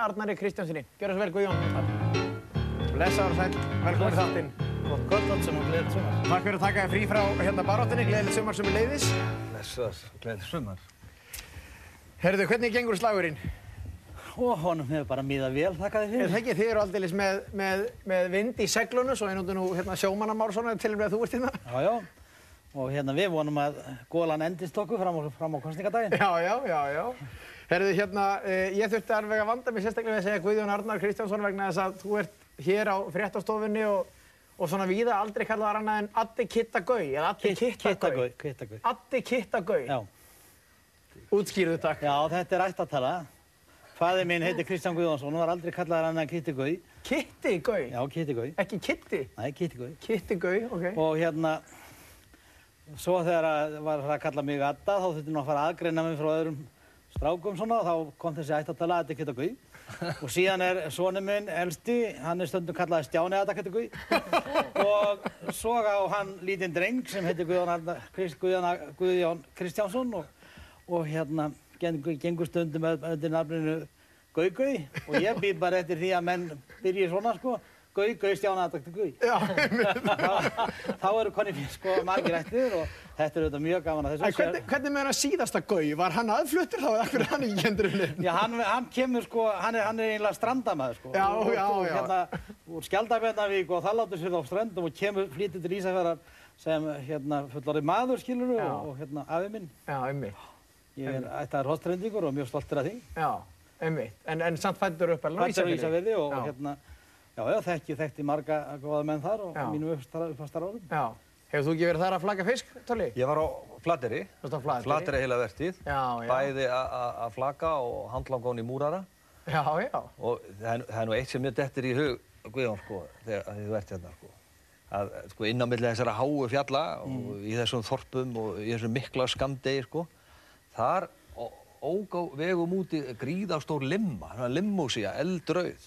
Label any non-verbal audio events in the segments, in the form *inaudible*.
Arnari Kristjánsinni. Gjör þess vel, Guðjón. Blessaður og sæl, velkomin í þáttinn. Gott kvöld allt sem og gleðilegt sumar. Takk fyrir að taka þér frí frá hérna baráttinni, gleðilegt sumar sem er leiðis. Blessaður, gleðilegt sumar. Herðu, hvernig gengur slagurinn? Og honum hefur bara miðað vel, þakka þið Er fyrir. það ekki þið eru aldeilis með, með, með vind í seglunu, svo einhvern veginn hérna, sjómannamár svona til og með að þú ert hérna? Já, já. Og hérna við vonum að gólan endist okkur fram á, fram á kostningadaginn. Já, já, já, já. Herðu, hérna, eh, ég þurfti alveg að vanda mig sérstaklega við að segja Guðjón Arnar Kristjánsson vegna þess að þú ert hér á fréttastofunni og, og svona víða aldrei kallaðar annað en Addi Kitta Gau, eða Addi Kitta Gau. Kittagau, Kittagau. Addi Kitta Gau. Já. Útskýrðu takk. Já, þetta er ættatala. Fæði minn heitir Kristján Guðjónsson og var aldrei kallaðar annað en Kittagau. Kitti Gau. Já, Kittagau. Ekki Kitti. Nei, Kittagau. Kitti Gau, ok. Og hérna, svo þegar að var það að kalla mig Adda, þá þurfti nú að fara að aðgreina mig frá öðrum strákum svona, þá kom þessi ættatala Addi Kittagau. *laughs* Og síðan er sonu minn, elsti, hann er stundum kallaði Stjáni Adda Kittagau. *laughs* og svo á hann lítinn dreng sem heitir Guðjón, Kristjánsson og, og hérna gengur, stundum undir nafninu Gau-Gau og ég býð bara eftir því að menn byrji svona sko Gau-Gau Stjáni Adda Kittagau. Já, *laughs* þá, þá eru konni sko margir ættir og þetta er auðvitað mjög gaman að En þessu. hvernig, hvernig með hann síðasta Gau? Var hann aðfluttur þá eða hvernig hann kendur henni? Já, hann, hann kemur sko, hann er, hann er einlega strandamaður sko. Já, og, já, og, já. Hérna, úr Skjaldabjarnavík og það látur sér á ströndum og kemur flítið til Ísafjörðar sem hérna fullorði maður skilur Já. og, og hérna afi minn. Já, einmitt. Ég er ættaður hostrendingur og mjög stoltur af því. Já, einmitt. En, en samt fættur upp alveg Ísafjörði og Já. hérna, já, já, þekki, þekkti marga góða menn þar og Já. mínum uppfastar árum. Já. Hefur þú ekki verið þar að flagga fisk, Tóli? Ég var á Flateri, Þú veist á Flateyri? Flateri heila já. bæði að flagga og handlangón í múrara Já, já. og það er, það er nú eitt sem mér dettur í hug, Guðjón, sko, þegar þið ert hérna, sko, að sko, inn á milli þessara háu fjalla og í þessum þorpum og í þessum mikla skamdegi, sko, þar ógá vegum úti gríðastór limma, svona limmúsía, eldrauð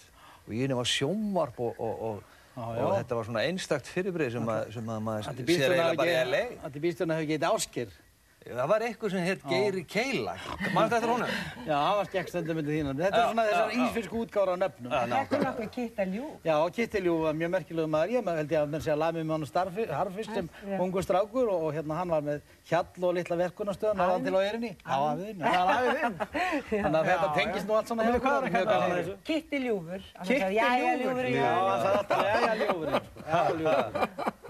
og ég nefn að sjónvarp og, og, og, og þetta var svona einstakt fyrirbrið sem, sem að maður sér eiginlega bara í LA. bílstjórinn hafi ekki eitt áskir. Það var eitthvað sem hétt Geiri Keila. Mannstu eftir honum? Já, hann var skekkstendum myndið þínan. Þetta er svona þessar ísfisku útgára á nöfnum. Þetta er nákvæmlega. nokkuð kitt að ljú. Já, Kittiljú var mjög merkilegu maður. Ég held ég að menn sé að lami með hann harfist sem ungu strákur og, og hérna hann var með hjall og litla verkunastöðun og hann til á erinni. Já, við þinn. Það er aðeins þinn. Þannig að þetta tengist nú allt svona Og hjá veitu hvað okkur. að Mjög kalla gaman að það? þessu. Kitti ljúfur. Kitti Jæja, ljúfur. ljúfur í Já, júfur. það alltaf, já, já, ljúfurinn. Já, ljúfurinn. *laughs*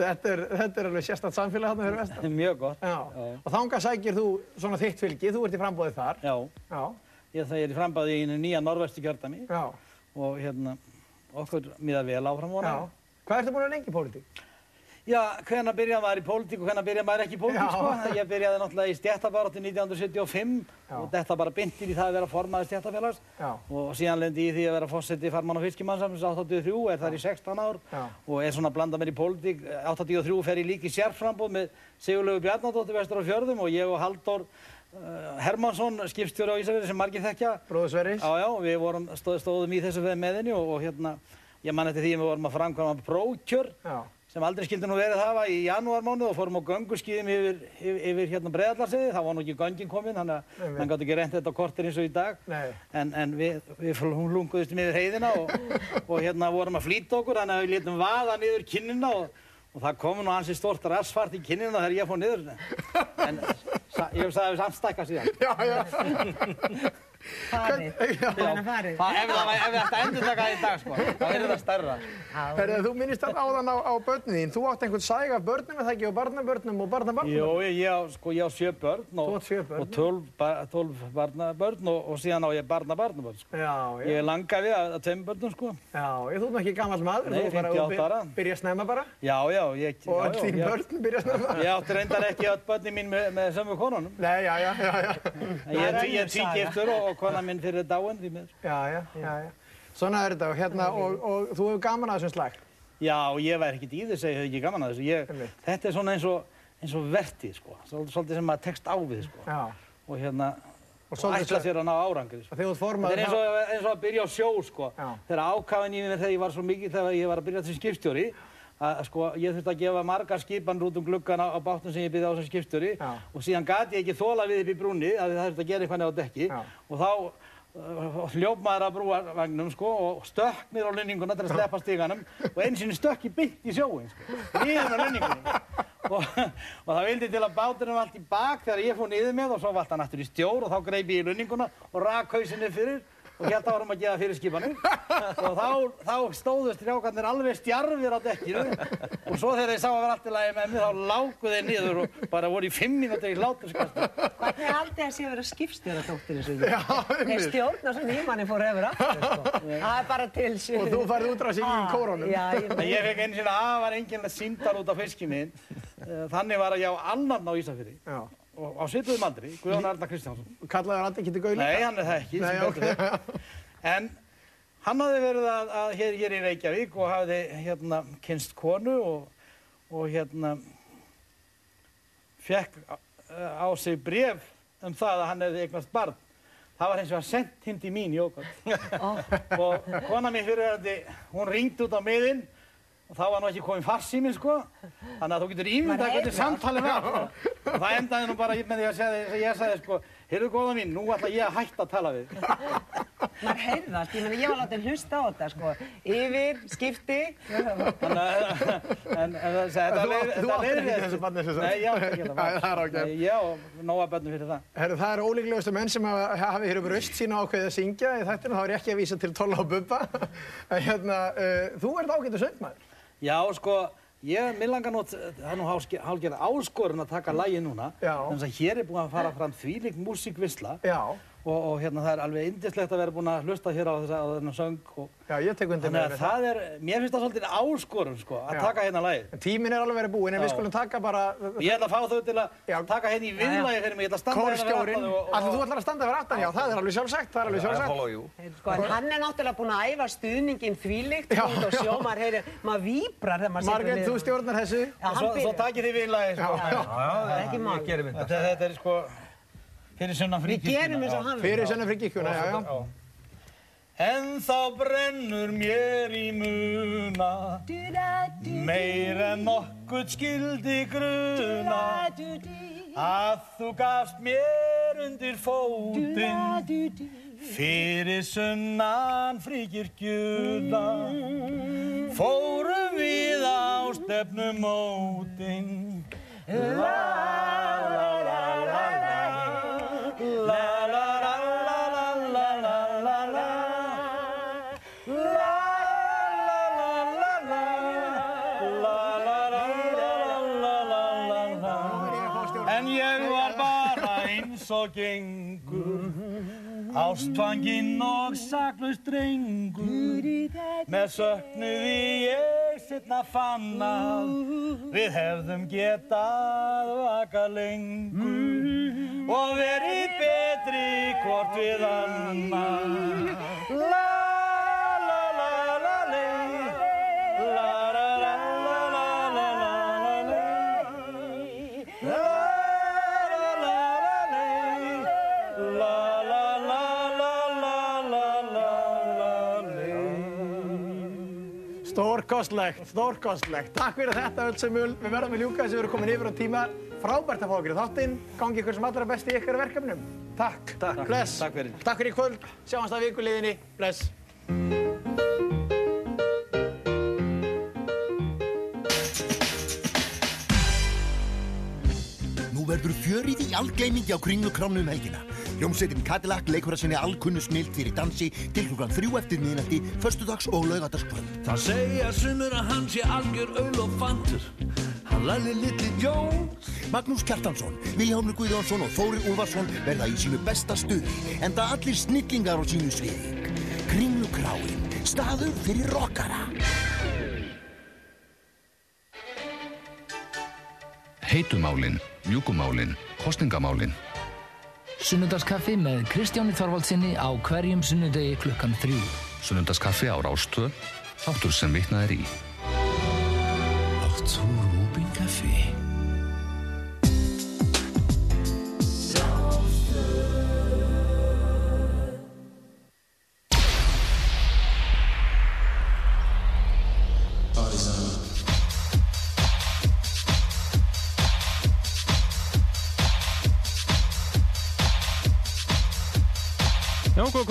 Þetta er, þetta er alveg sérstætt samfélag þarna fyrir vestan. Mjög gott. Og þangað sækir þú svona þitt fylgi, þú ert í frambóðið þar. Já, Já. ég það er í frambæði í einu nýja norvestu kjördami Já. og hérna okkur miða vel áfram. Já. Hvað ertu búin að lengi í pólitík? Já, hvenær byrjaði maður í pólitík og hvenær byrjaði maður ekki í pólitík, sko. Ég byrjaði náttúrulega í stjættabaráttu 1975 Já. og þetta bara byndir í það að vera formaður stjættafélags og síðan lendi ég í því að vera fósetti farmann og fiskimannsamins 83, er þar í 16 ár Já. og er svona að blanda mér í pólitík. 83 fer ég líka í sérframbóð með Sigurlegu Bjarnadóttir vestur á fjörðum og ég og Halldór uh, Hermansson, skipstjóri á Ísafjörði sem margir þekkja. Bróður Sverris? Já, já, við vorum, stóð, stóðum í þessu með henni og, og hérna, ég man eftir því að við vorum að framkvæma prókjör. Sem aldrei skildi nú verið hafa í janúarmánuð og fórum á gönguskíðum yfir, yfir, yfir hérna breiðallarseiði, það var nú ekki göngin komin, þannig að Nei, mann gátt ekki reynt þetta kortir eins og í dag. Nei. En, en við, við hlunguðistum yfir heiðina og, og hérna vorum að flýta okkur, þannig að við létum vaða niður kinnina og, og það kom nú ansi stort rassfart í kinnina þegar ég fór niður. En ég sagði að við samt stakka síðan. Já, já. *laughs* Farið. Þannig að farið. Það, ef, við ætti að endur taka það í dag, sko, þá er þetta stærra. Herðu, þú minnist að áðan á, á börnin þín. Þú átt einhvern sæg af börnum, er það ekki, og barnabörnum og barnabarnum? Jú, ég, ég, sko, ég á sjö börn og, átt og tólf, ba, tólf barnabörn og, og síðan á ég barnabarnabörn. Sko. Já, Ég já. er langafi að, að tveim börnum, sko. Já, ég þú ert nú ekki gammal maður. Nei, þú bara- 58 þú ára. Byrja að snemma bara. Já, já, ég... Og já, öll já, þín ég- börn byrja að snemma. Ég átti reyndar ekki öll börnin mín með, með sömu konunum. Nei, já, já, já, já. Og, kona minn fyrir dáin, því miður. Já, já, já, já. Svona er þetta og hérna, og, og þú hefur gaman að þessum slag. Já, ég væri ekkert í þessu, ég hef ekki gaman að þessu. Ég, þetta er svona eins og, eins og vertið, sko. Svol- Svolítið sem maður tekst á við, sko. Já. Og hérna, Og og ætla sér að ná árangri, sko. Þetta er eins og, eins og að byrja á sjó, sko. Þegar ákafinn í mér þegar ég var svo mikið, þegar ég var að byrja sem skipstjóri, að sko, ég þurfti að gefa margar skipan út um gluggan á, á bátnum sem ég byrði á skipstjóri. Já. og síðan gati ég ekki þóla við upp í brúnni að það þurfti að gera eitthvað neða á dekki Já. og þá uh, hljóp maður að brúarvagnum sko og stökk niður á lunninguna til að sleppa stíganum og eins og stökk í bytt í sjóin sko, niður á lunningunni og, og það vildi til að var allt í bak þegar ég fór niður með og svo allt hann aftur í stjór og þá greip ég lunninguna og rak hausinni fyrir og hérna varum að gefa fyrir skipanum *laughs* og þá, þá stóðu strjákarnir alveg stjarfir á dekkinu og svo þegar þeir sá að vera allt í lagi með mig þá lágu þeir niður og bara voru í fimm mínútur í hláturskastu Hvernig haldið að sé að vera skipstjóra dóttir þessu? Já, Þeir einmitt. stjórna sem nýmanni fór efur aftur, sko. *laughs* Það er bara til sér. Og þú færði útráðsingin í kórónum. Já, ég En ég fekk einu sinni afar enginlega símdal út á fiskinn minn. Eh, Þannig var að ég á annan á Ísafirði Já. og á svipuðum aldri, Guðjón Arnar Kristjánsson. Kallaði hann Addi Kitty Gauli? Nei, hann er það ekki, Nei, sem ok. betur fer. En hann hafði verið að, að hér, hér í Reykjavík og hafði hérna kynst konu og, og hérna fekk á, á sig bref um það að hann hefði eignast barn. Það var eins og að sendt hinn til mín, Jókot. Og kona mín fyrir þetta, hún ringdi út á miðinn og þá var nú ekki kominn farsíminn, sko. Þannig að þú getur ímyndað hvernig samtalið var. sko. Og það endaði nú bara með því að segja, ég sagði, sko, heyrðu góða mín, nú ætla ég að hætta að tala við. Maður heyrði það, ég meina, ég var látið hlusta á þetta, sko. Yfir, skipti. Þannig að, en, en það, þetta leiðir ekki þessu. sagt. Nei, ég Nei, *laughs* það er ágætt. Nei, Ég á nóga börnum fyrir það. Herru, það eru ólíklegustu menn sem hafi hér um raust sína ákveðið að syngja í þættinu, þá er ég ekki að vísa til *laughs* Já, sko, ég, mér langar nú, það er nú hálfge- hálfgerð áskorun að taka lægi núna. Þannig að hér er búin að fara fram þvílík músíkvisla Já, og, og hérna það er alveg indislegt að vera búin að hlusta hér á þessa, á þennan söng og já, ég tek undir þannig með að það. er, mér finnst það svolítið áskorun, sko, að Já. taka hérna lægið. Tíminn er alveg verið búinn, en við Já. skulum taka bara Ég ætla að fá þau til að Já. taka hérna í viðlagi fyrir mig, ég ætla að standa hérna kórstjórin. aftan þau og- Alltaf þú ætlar að standa fyrir aftan, já, það er alveg sjálfsagt, það er alveg sjálfsagt. Sko, hann er náttúrulega búinn að æfa stuðningin þvílíkt og sjó, maður heyrir, maður víbrar þegar maður situr Margrét, þú stjórnar þessu. Já, og hann svo, takið þið viðlagi, fyrir sunnan Við fríkirkjuna. gerum eins og já. Fyrir já, já. En þá brennur mér í muna Meir en nokkuð skildi gruna Að þú gafst mér undir fótinn Fyrir sunnan fríkirkjuna. Fórum við á stefnumótin. La la la la la La la la la la la la la la La la la la la La la la la la la la En ég var bara eins og gengur Ástfanginn og saklaust drengur Með söknuði ég setna fann að Við hefðum getað vaka lengur Og verið betri hvort við annar Stórkostlegt, stórkostlegt. Takk fyrir þetta öll sem mjöl. Við verðum að ljúka þess að við erum komin yfir á tíma. Frábært að fá okkur í þáttinn. Gangi ykkur sem allra best í ykkar verkefnum. Takk. Takk. Bless. Takk fyrir. Takk fyrir í kvöld. Sjáumst að vikuliðinni. Bless. Verður fjörið í algleimingi á kringlukránu um helgina. Hljómsveitin Cadillac leikur að sinni alkunnu snilt fyrir dansi til klukkan þrjú eftir miðnætti, förstudags og laugadagskvöld. Það segja sumur að hann sé algjör öll og fantur Hann lalli litli Jones Magnús Kjartansson, Viljámur Guðjónsson og Þóri Úlfarsson verða í sínu besta stuði, enda allir snillingar á sínu sviði. Kringlukráin, staður fyrir rockara. Heitumálin, mjúkumálin, kostningamálin. Sunnudagskaffi með Kristjáni Þorvaldsinni á hverjum sunnudegi klukkan þrjú. Sunnundaskaffi á Rástvö, þáttur sem vitnað er í.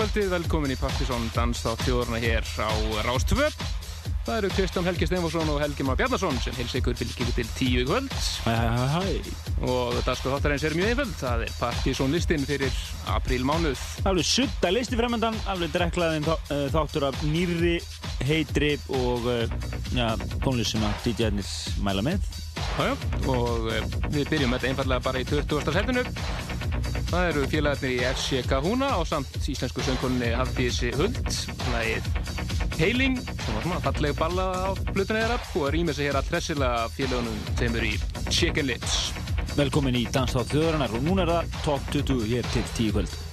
Kvöldið, velkomin í Partisón Dansþátt þjóðurna hér á Rástvö. Það eru Kristján Helgi Steinforsson og Helgi Már Bjarnason sem heils ykkur fylgir til tíu í kvöld. Hæ, hæ, hæ, hæ. Og dagskrá þáttarins er mjög einföld, það er Partisón listin fyrir apríl mánuð. Alveg sutta listi fremöndan, alveg dreklaðin eh, þáttur af nýrri, heitri og uh, ja, tónlist sem að DJ-arnir mæla með. Jájá, og uh, við byrjum þetta einfallega bara í 20. setinu. Það eru félagarnir í FC Kahuna á samt íslensku söngkonunni Hafdísi Huld. Er Heiling, sem var svona falleg balla á blutuna þeirra og rýmir sig hér all hressilega félagunum þeim eru í Chicken Lips. Velkomin í Danstátt þjóðarinnar og núna er það Top 20 hér til 10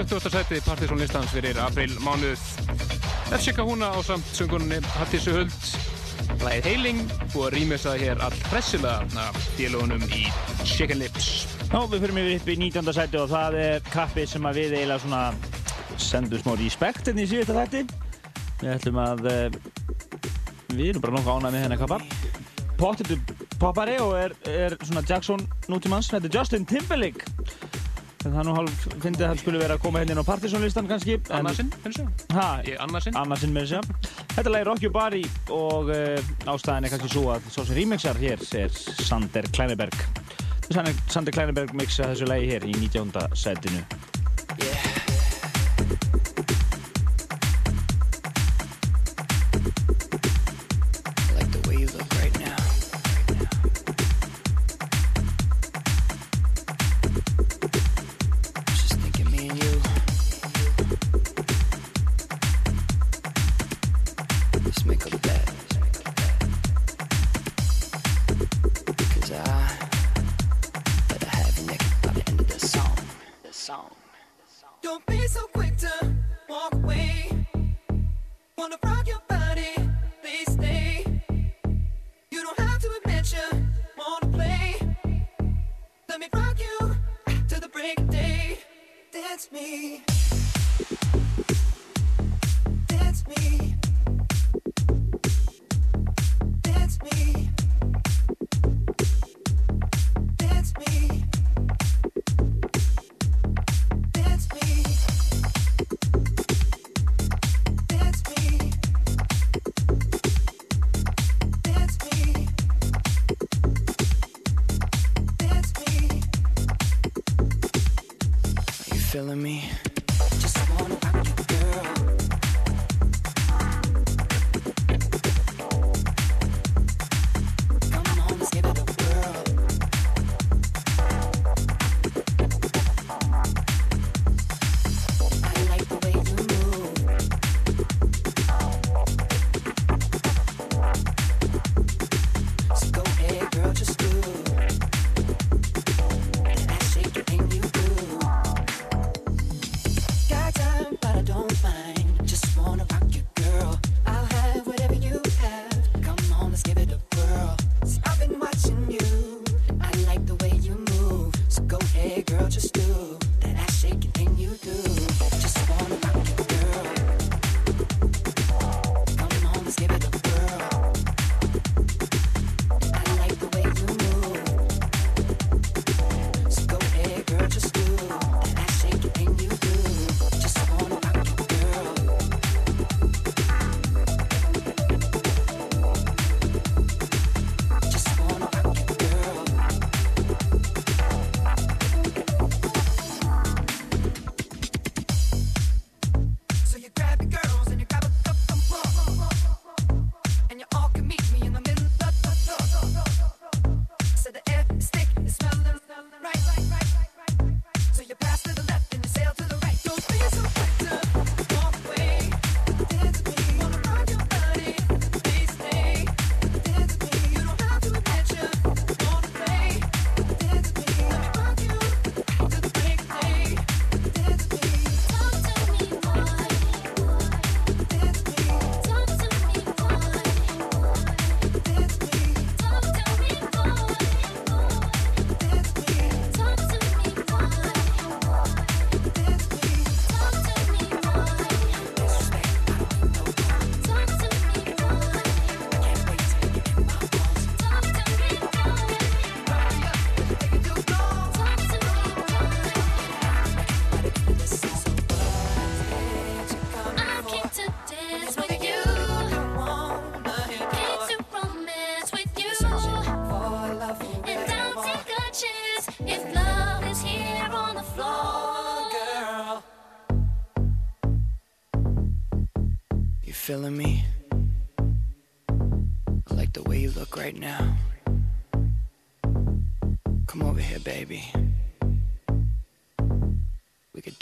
20. seti Partiðsson listans fyrir april mánuð. FCK húna á samt söngunni Hattísu Huld, lagið Heiling og rýmisað hér all pressilega af félagunum í Chicken Lips. Já, við fyrir mig upp í 19. sæti og það er kappi sem að við eiginlega svona sendum smá respekt hérna í síðasta þætti. Við ætlum að uh, við erum bara nokkuð ánægð með hennar kappa. Pottitu poppari og er, er svona Jackson nútímanns. Þetta er Justin Timberlake. En það er nú hálf, fyndið að hann skulle vera að koma hérna inn á Partiðsson listan kannski. en- Annarsinn, finnst þú? Ha, Ég annarsinn. annarsinn með þessu. Þetta lag er Rock Your Body og uh, ástæðan er kannski svo að svo sem remixar hér er Sander Kleineberg. Sander, Sander Kleineberg mixa þessu lagi hér í 19. setinu. I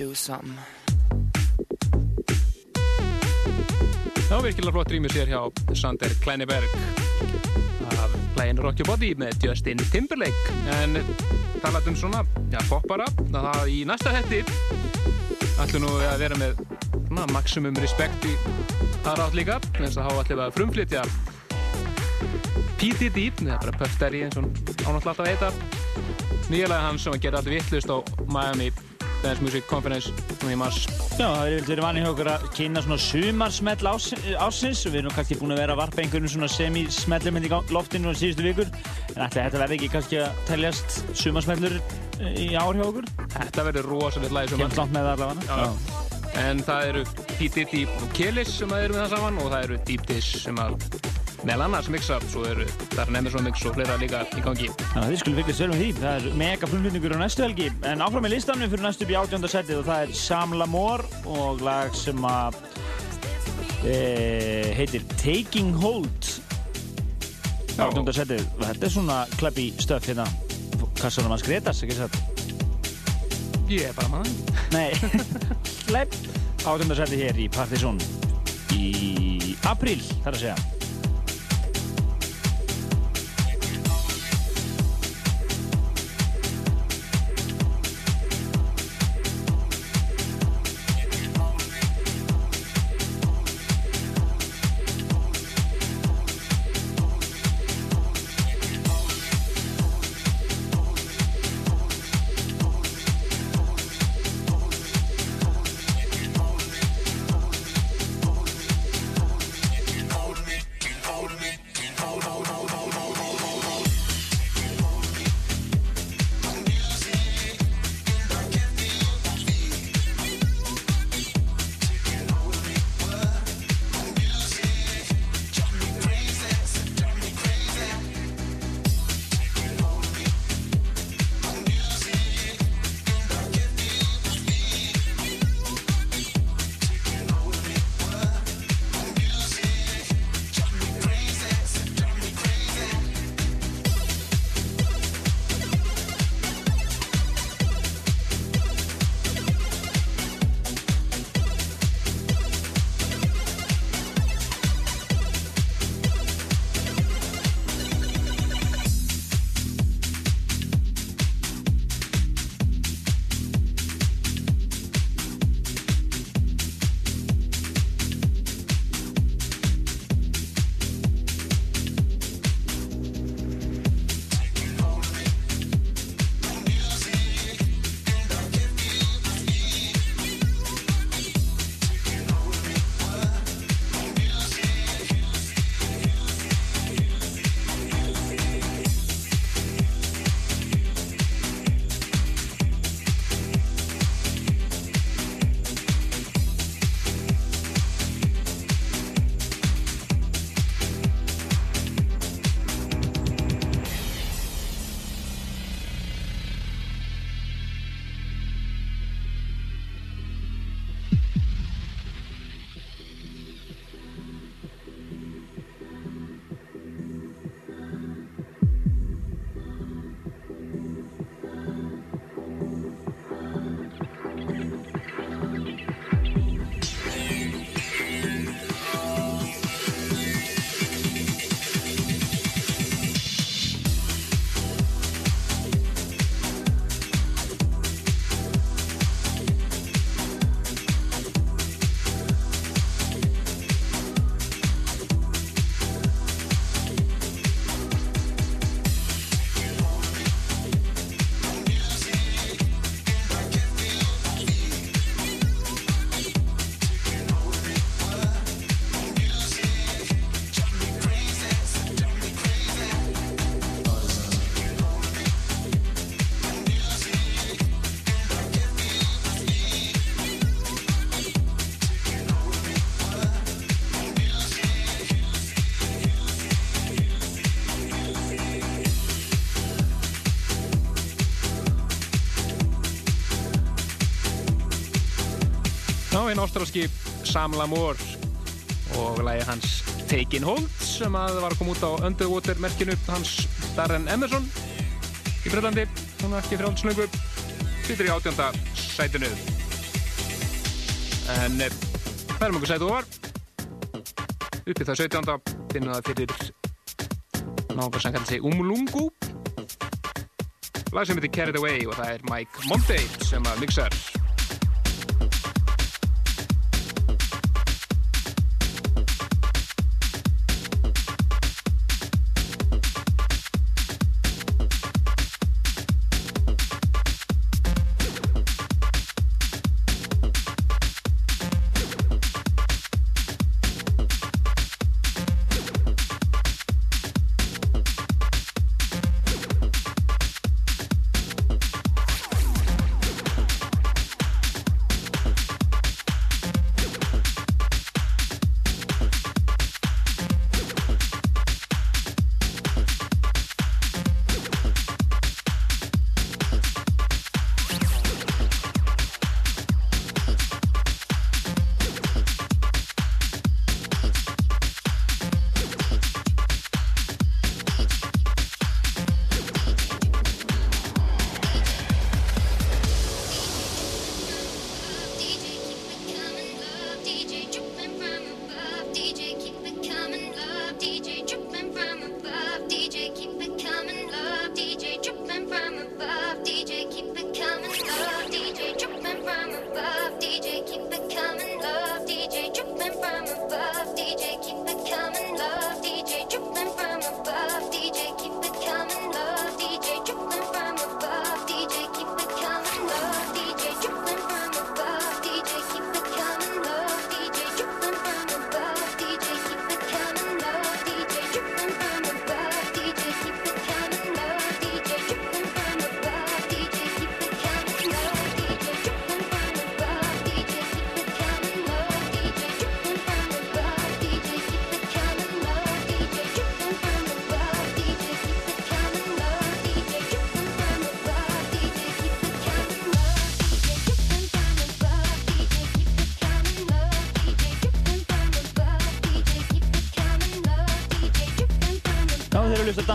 Do something. Já, virkilega flott rýmur sér hjá Sander Kleineberg af lægin Rock Your Body með Justin Timberlake en talat um svona, já, poppara það í næsta hætti ætlum nú að vera með svona, maximum respekt í þar átt líka en þess að ætlum við að frumflytja P.D. Deep eða bara Daddy eins og ánáttúrulega alltaf að heita nýjalega hans sem að gera allt vittlust á Miami Dance Music Conference nú í mars Já, það er verið vanið hjá okkur að kynna svona sumarsmell ás, ásins og við erum kannski búin að vera að varpa einhvern svona semi-smellum í gang- loftinu á síðustu vikur en ætli þetta verði ekki kannski að teljast sumarsmellur í ár hjá okkur? Þetta verður rosalega læg Kemst langt með það allavega Já. En það eru P. Diddy og Kelis sem að eru með það saman og það eru Deep Dish sem að meðal annars mixa, svo eru Darren Emerson mix og fleira líka í gangi. Þannig að þið skulum vel með því. Það er mega frumflutningur á næstu helgi. En áfram með listanum fyrir næstu upp í átjónda setið og það er Sam Lamore og lag sem að e, heitir Taking Hold. Átjónda setið. Og þetta er svona klappi stöf hérna. Kassanum hans Gretas, ekki satt? Ég er bara maður. *laughs* Nei, slepp. Átjónda setið hér í Partizón í apríl, þar að segja. Já, hinn ástralski Sam Lamour og lagi hans Taking Hold sem að var að koma út á Underwater merkinu hans Darren Emerson í Breitlandi, hún er ekki frjálfsnögu sittur í átjönda sætinu. En eh, hvað erum okkur sætu var uppi það 17. finnum það fyrir náttúrulega sem kallar sig Umlungu. Lag sem heitir Carried Away og það er Mike Monday sem að mixar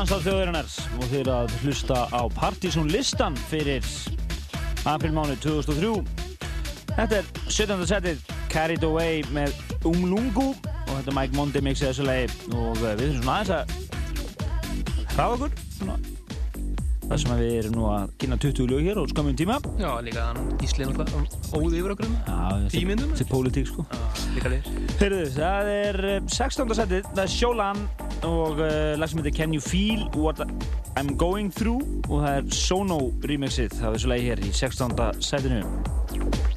hlusta dansað þjóðurinnar og eru að hlusta á Partizón listan fyrir aprilmánu 2003. Þetta er 17. setið Carried Away með Umlungu og þetta er Mike Mondi mixið þessu lagi og eh, við þurfum svona aðeins að hraða okkur svona. Það sem við erum nú að kynna 20 lög hér og skömmum tíma. Já, líka Gísli náttúrulega óði yfir okkur um Já, Tímyndum? Þetta er pólitík sko. Já, líka leir. Heyrðu, það er eh, 16. setið, það er Sjólan og uh, lag sem heitir Can You Feel What I'm Going Through og það er Sono remixið af þessu lagi hér í 16. setinu.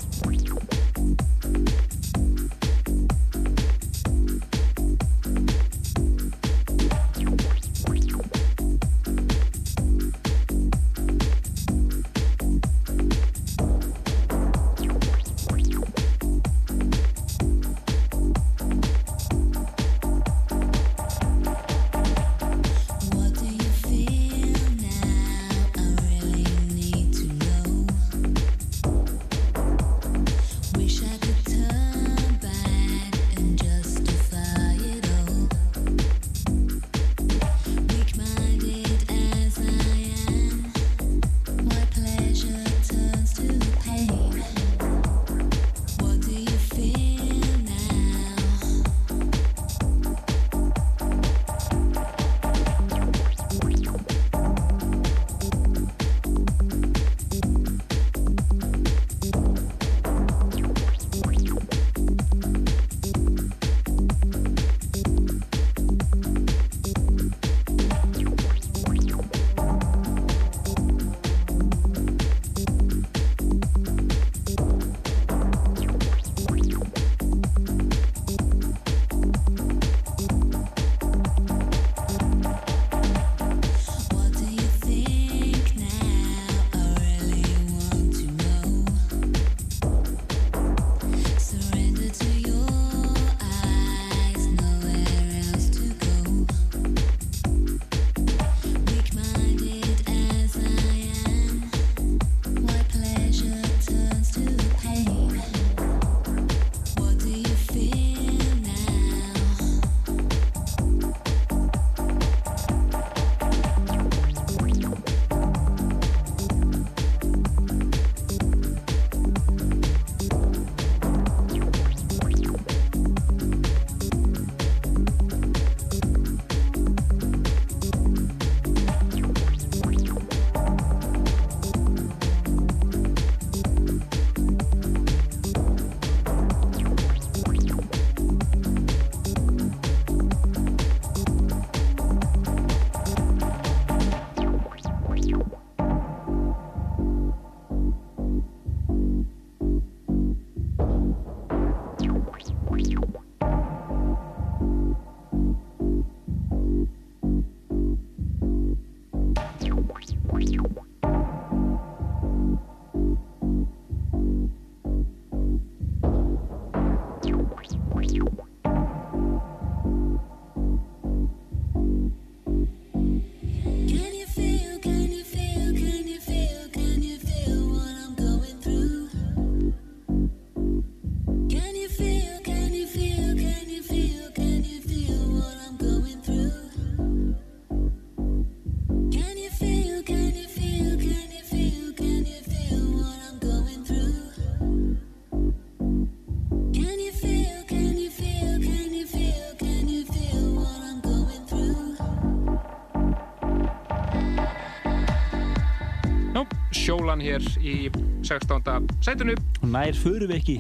Sjólan hér í 16. sætunu. Og nær förum við ekki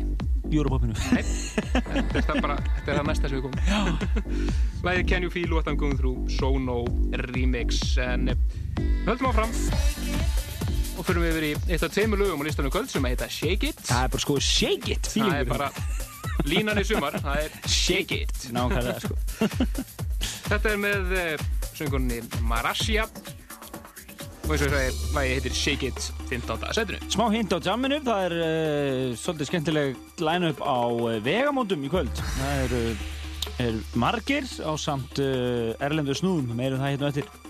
Europopinu. Nei, þetta er það bara, þetta er það næsta sem við komum. Læðið Can You Feel What I'm Going Through, Sono Remix. En eh, höldum áfram og fyrir við yfir í eitt af tveimur lögum á listanum í kvöld sem heita Shake It. Það er bara sko Shake It. Það er bara línan í sumar, það er Shake It. Nákvæmlega sko. Þetta er með uh, söngurni Marassia og eins og ég sagði, lagi heitir Shake It 15. setinu. Smá hint á jamminu, það er uh, svolítið skemmtileg line-up á uh, vegamóndum í kvöld. Það eru er margir á samt uh, erlendu snúðum, meirum það hérna eftir.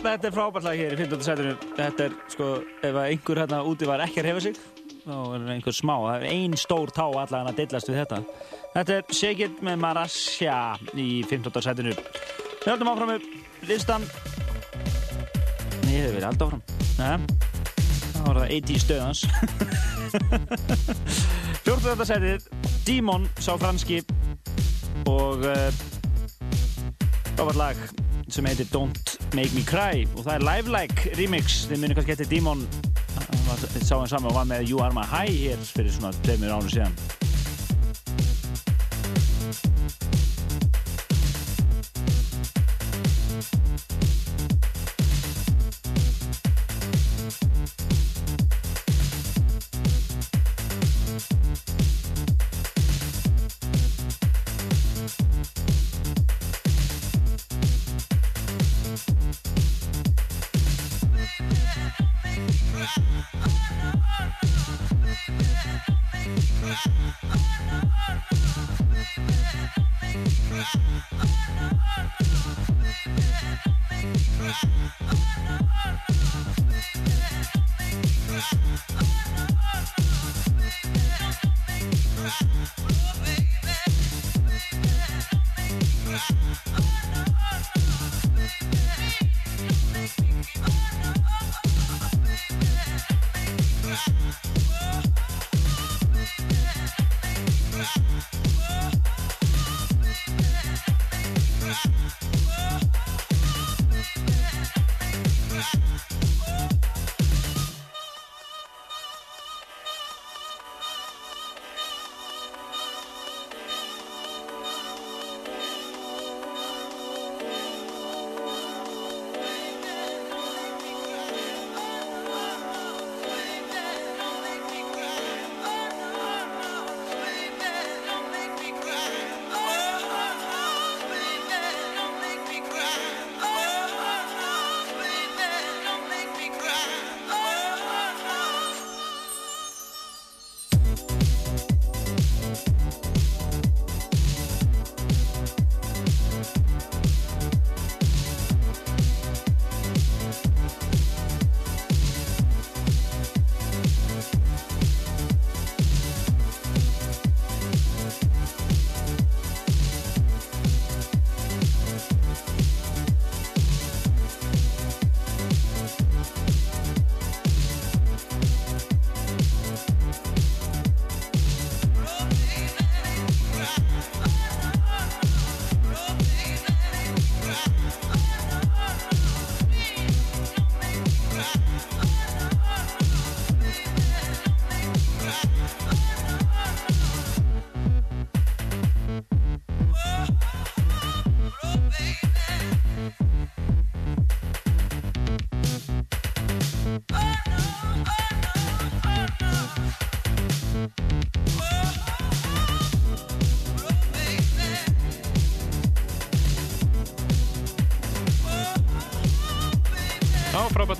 Þetta er frábært lag hér í 15. sætinu. Þetta er, sko, ef einhver hérna úti var ekki að reyfa sig, þá er einhver smá. Það er ein stór tá allan að dillast við þetta. Þetta er Shake It með Marasja í 15. sætinu. Við höldum áfram með listan. Nei, ég hef verið alltaf áfram. Nei, þá var það 80 stöðans. 14. sætið, Dímon sá franski og uh, frábært lag sem heitir Don't Make Me Cry og það er Live Like remix. Þið munir kannski eftir Dímon sá hann saman og var með You Are My High hér fyrir svona tveimur ánum síðan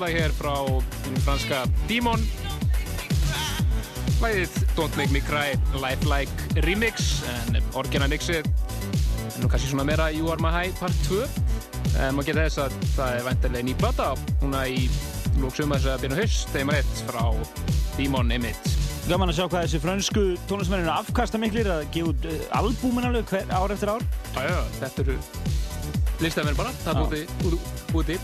frábært lag hér frá franska Dímon. Læðið Don't Make Me Cry Lifelike Remix en orginal mixið er nú kannski svona meira You Are My High part 2 en maður geta þess að það er væntanlega ný plata núna í lóksumars að byrja haust þeim rétt frá Dímon einmitt. Gaman að sjá hvað þessi frönsku tónlistmennin eru afkasta miklir að gefa út uh, albúmin alveg hver, ár eftir ár. Já, já, þetta eru listamenn bara, það er úti.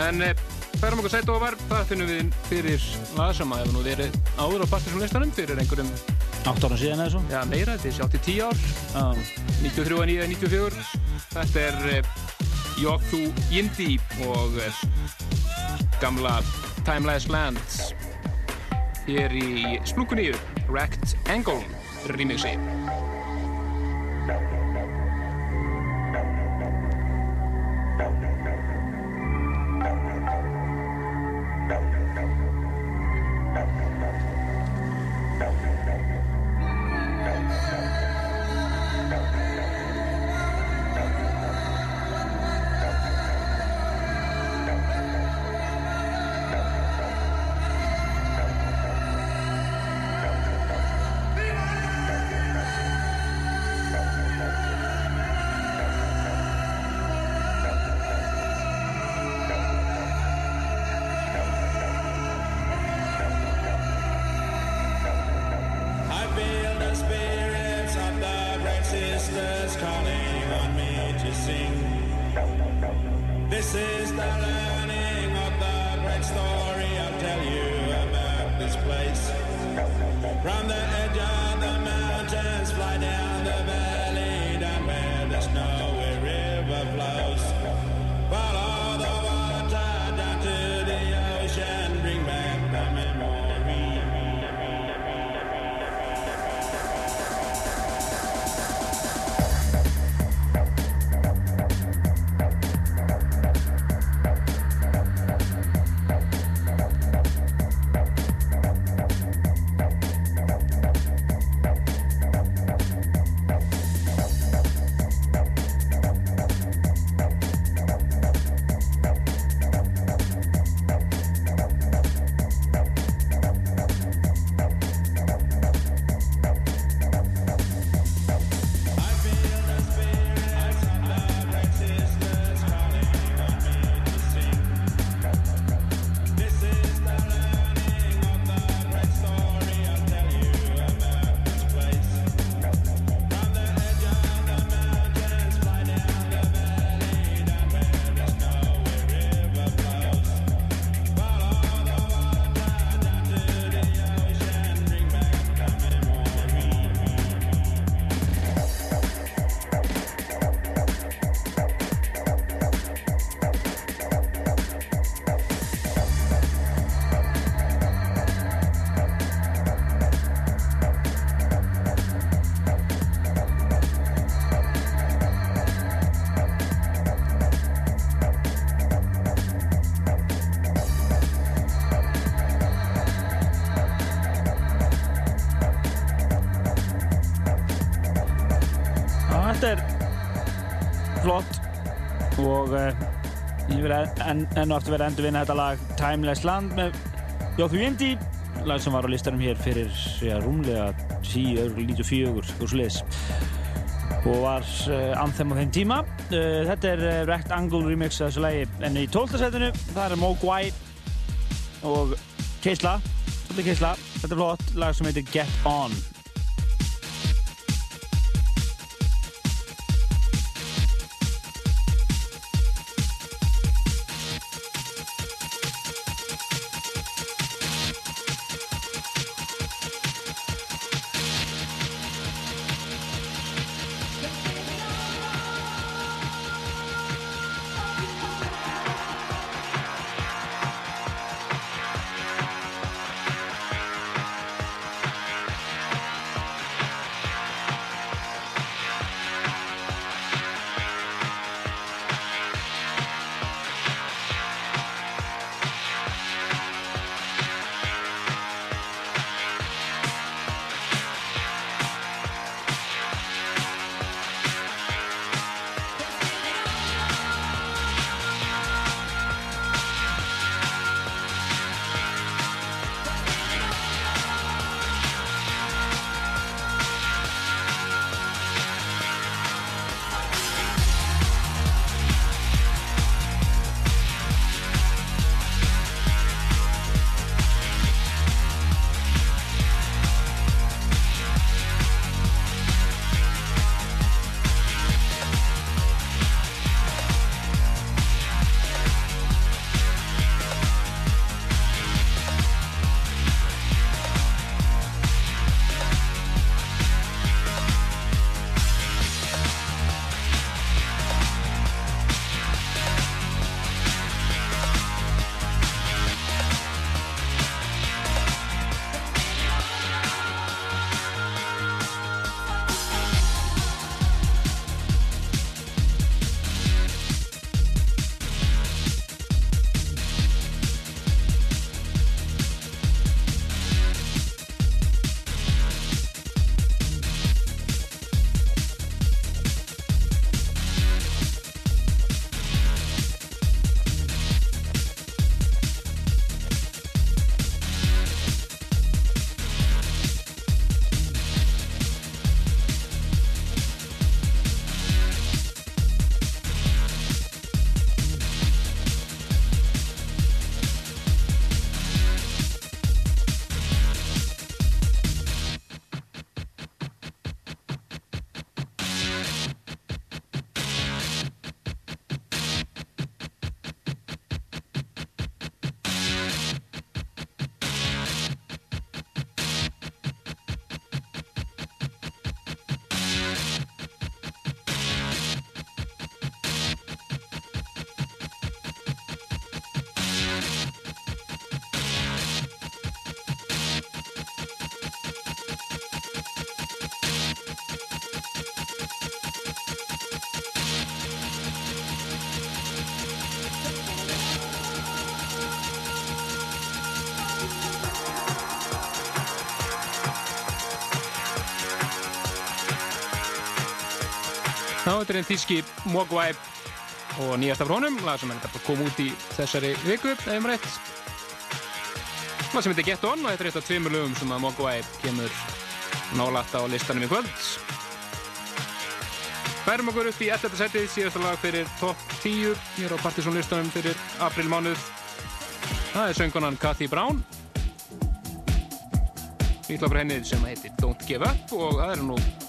En eh, færum okkur sætt ofar, það finnum við fyrir lag sem að hefur nú verið áður á Partisan listanum fyrir einhverjum 8 ára síðan eða svo? Já, meira, þetta er sjátt í 10 ár. Já. 93 og 9, 94. Þetta er eh, Yothu Yindi og eh, gamla Timeless Land hér í Splunkuníu, Wrecked Angle remixi. Og uh, ég vil enn en og aftur vera endur vinna þetta lag Timeless Land með Jóþví Indi lag sem var á listanum hér fyrir já, rúmlega 10, 94 úr sliðs og var uh, anthem á þeim tíma. Uh, þetta er uh, Rectangle remix af þessu lagi en í 12. setinu það er Mogwai og Keisla svolítið Keisla, þetta er flott lag sem heitir Get On Einn tíski Mogwai og nýjasta frá honum, lag sem er þetta kom út í þessari viku, ef ég maður rétt. Lag sem heitir Get On og þetta er eitt af tveimur lögum sem að Mogwai kemur nálægt á listanum í kvöld. Færum okkur upp í 11. setið, síðasta lag fyrir top 10 hér á Partisan listanum fyrir aprilmánuð. Það er söngunan Cathy Brown. Nýtla frá henni sem heitir Don't Give Up og það eru nú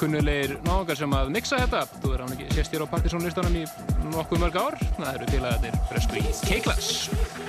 kunnulegir náðungar sem að mixa þetta. Þú verður hann ekki sést hér á Partisan listanum í nokkuð mörg ár. Það eru félagarnir Fresco í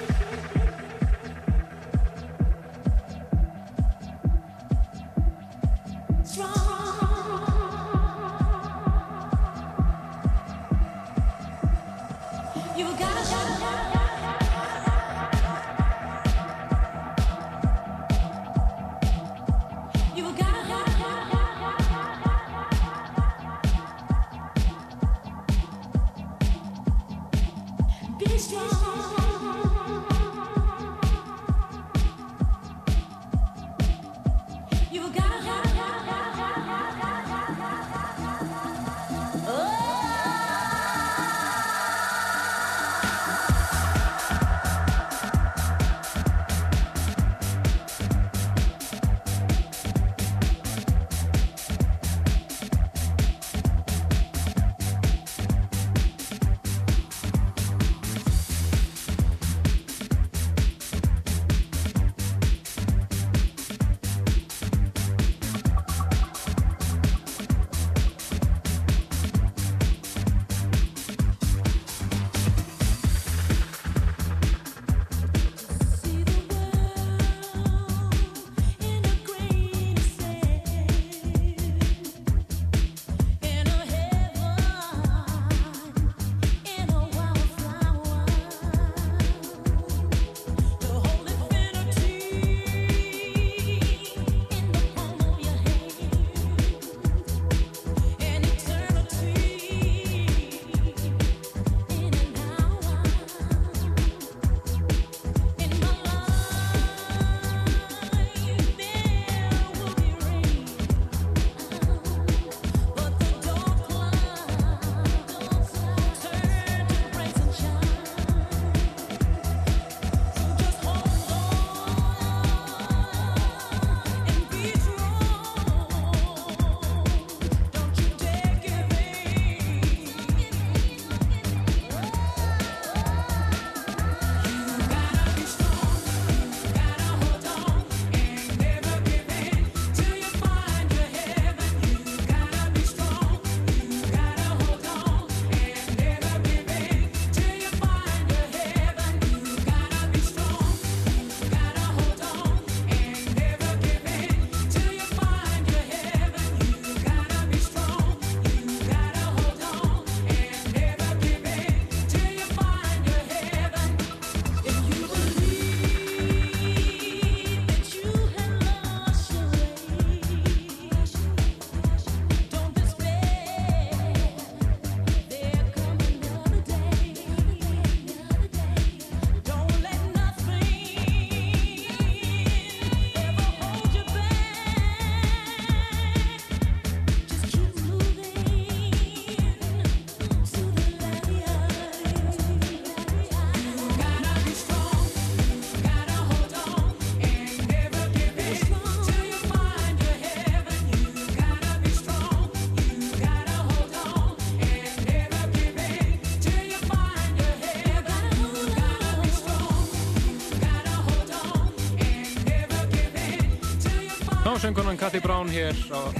Cathy Brown hér á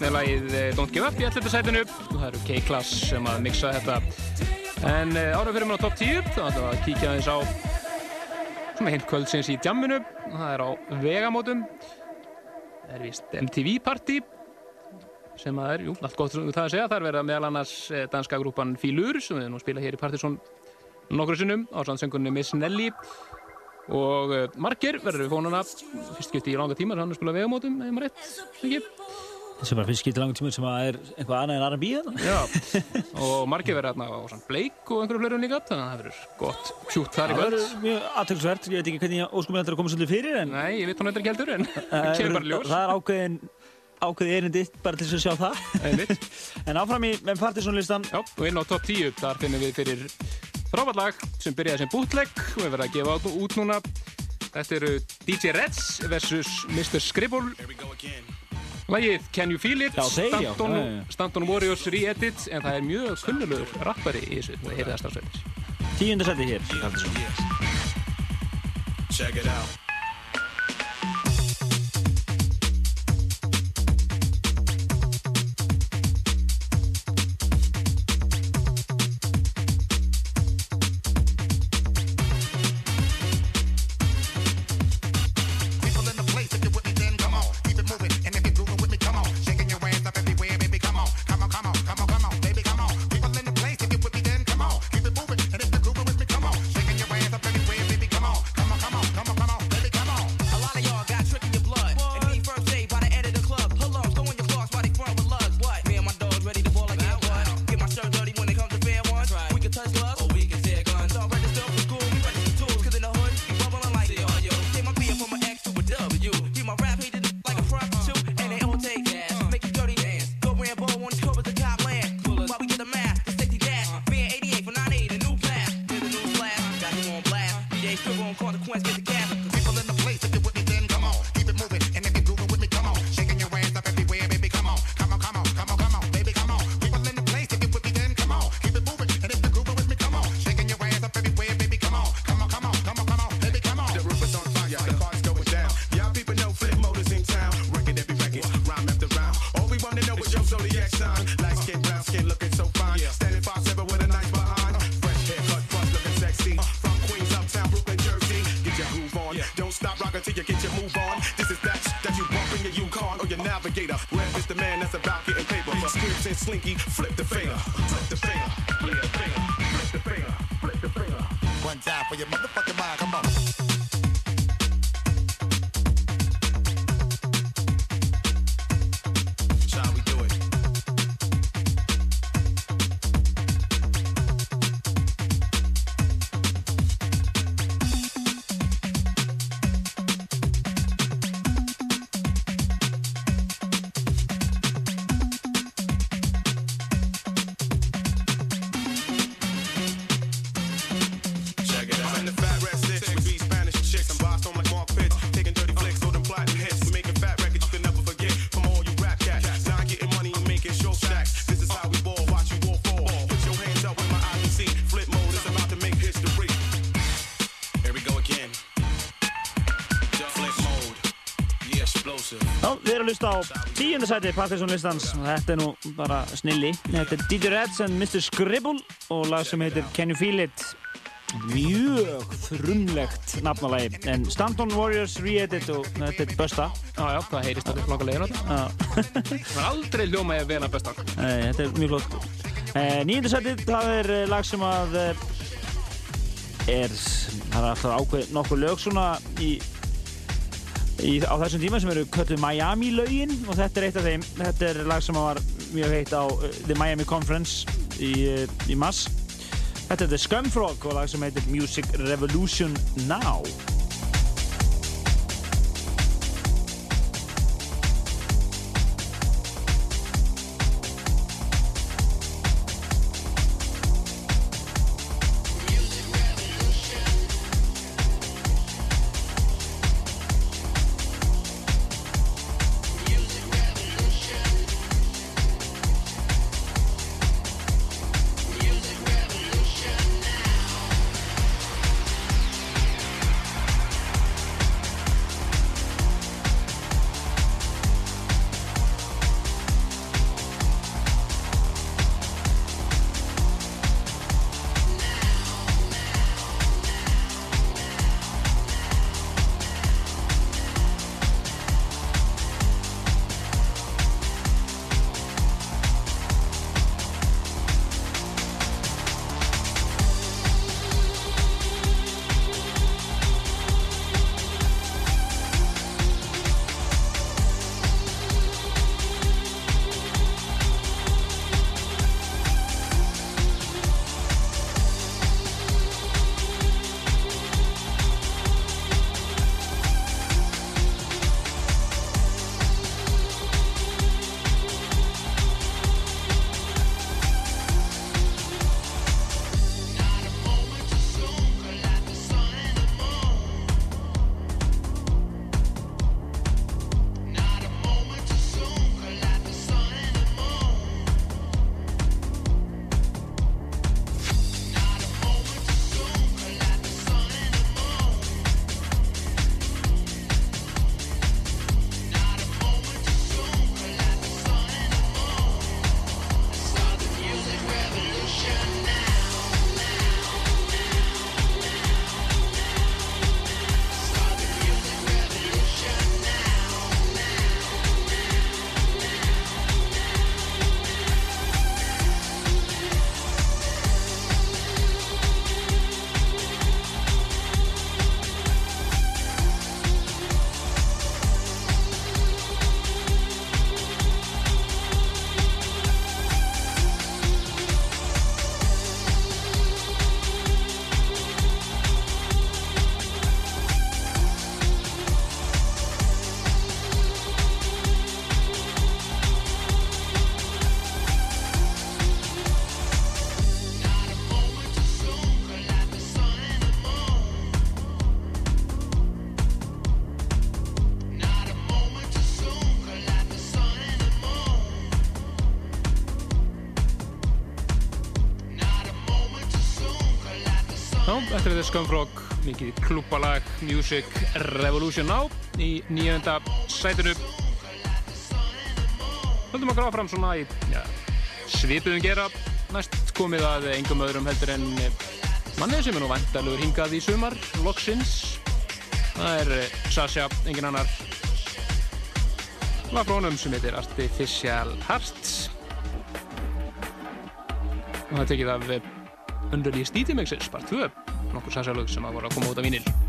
með lagið eh, Don't Give Up í 11. sætinu. Og það eru K-Class sem að mixa þetta. En ára fyrir mér á top 10 þá ætlum við að kíkja aðeins á svona hint kvöldsins í djamminu. Og það er á vegamótum. Það er vist MTV Party sem að er, jú, allt gott um það að segja. Það er verið að meðal annars eh, danska grúpan Filur sem við nú spila hér í Partiðsson nokkru sinnum á sannsöngunni Miss Nelly og eh, margir verður við fónuna. Fyrst getið í langa tíma þannig að spila vegamótum eða maður rétt. Sem var fyrst getið í langa tíma sem er eitthvað annað en R&B hérna. *laughs* og margir verður hérna á bleik og einhverju fleirun líka þannig að það verður gott sjútt þar í völd það verður mjög aðtöklusvert ég veit ekki hvernig óskum ég ætlar að koma svolítið fyrir en... nei, ég veit hún eitthvað ekki heldur en *laughs* *laughs* kemur bara ljós. það er ákveðin ákveði erinditt bara til þess að sjá það. En áfram í með partysónlistan og inn á top 10 þar finnum við fyrir Frábært lag sem byrjaði sem bootleg og við verðum að gefa át út núna. Þetta eru DJ Reds vs. Mr. Scribble. Lægið Can You Feel It, Stanton Warriors re-edit, en það er mjög kunnulur rappari í þessu, það heyrði það stafsveitis. Tíundarsæti hér. Check it out. squibs and slinky, flip the finger, flip the finger, flip the finger, flip the finger, flip the finger. One time for your motherfucking mind, come on. Tíundu sæti, Partiðsson listans, þetta er nú bara snilli. Þetta er Didi Reds and Mr. Scribble og lag sem heitir Can You Feel It. Mjög frumlegt nafnalagi, en Stanton Warriors re-edit og þetta er Bösta. Já, já, það heyrist allir flokka leiðin á þetta. Það var aldrei ljómaði að vera Bösta. Þetta er mjög flott. Eh, Níundu sæti, það er eh, lag sem að eh, er, það er alltaf ákveð nokkuð lög svona í í, á þessum tíma sem eru kölluð Miami laugin og þetta er eitt af þeim þetta er lag sem var mjög heitt á uh, The Miami Conference í, uh, í mass þetta er The Scumfrog og lag sem heitir Music Revolution Now. Scumfrog, mikið klúbalag Music Revolution Now í nýjönda sætinu. Höldum okkur áfram svona í ja, svipuðum gera. Næst komið að engum öðrum heldur en mannið sem er nú vandalugur hingað í sumar, loksins. Það er eh, Sasha, engin annar. Lag frá honum sem heitir Artificial Hearts. Og það tekið af eh, DJ Mixes, part 2. Nokkur Sasha lög sem að voru að koma út af vínil.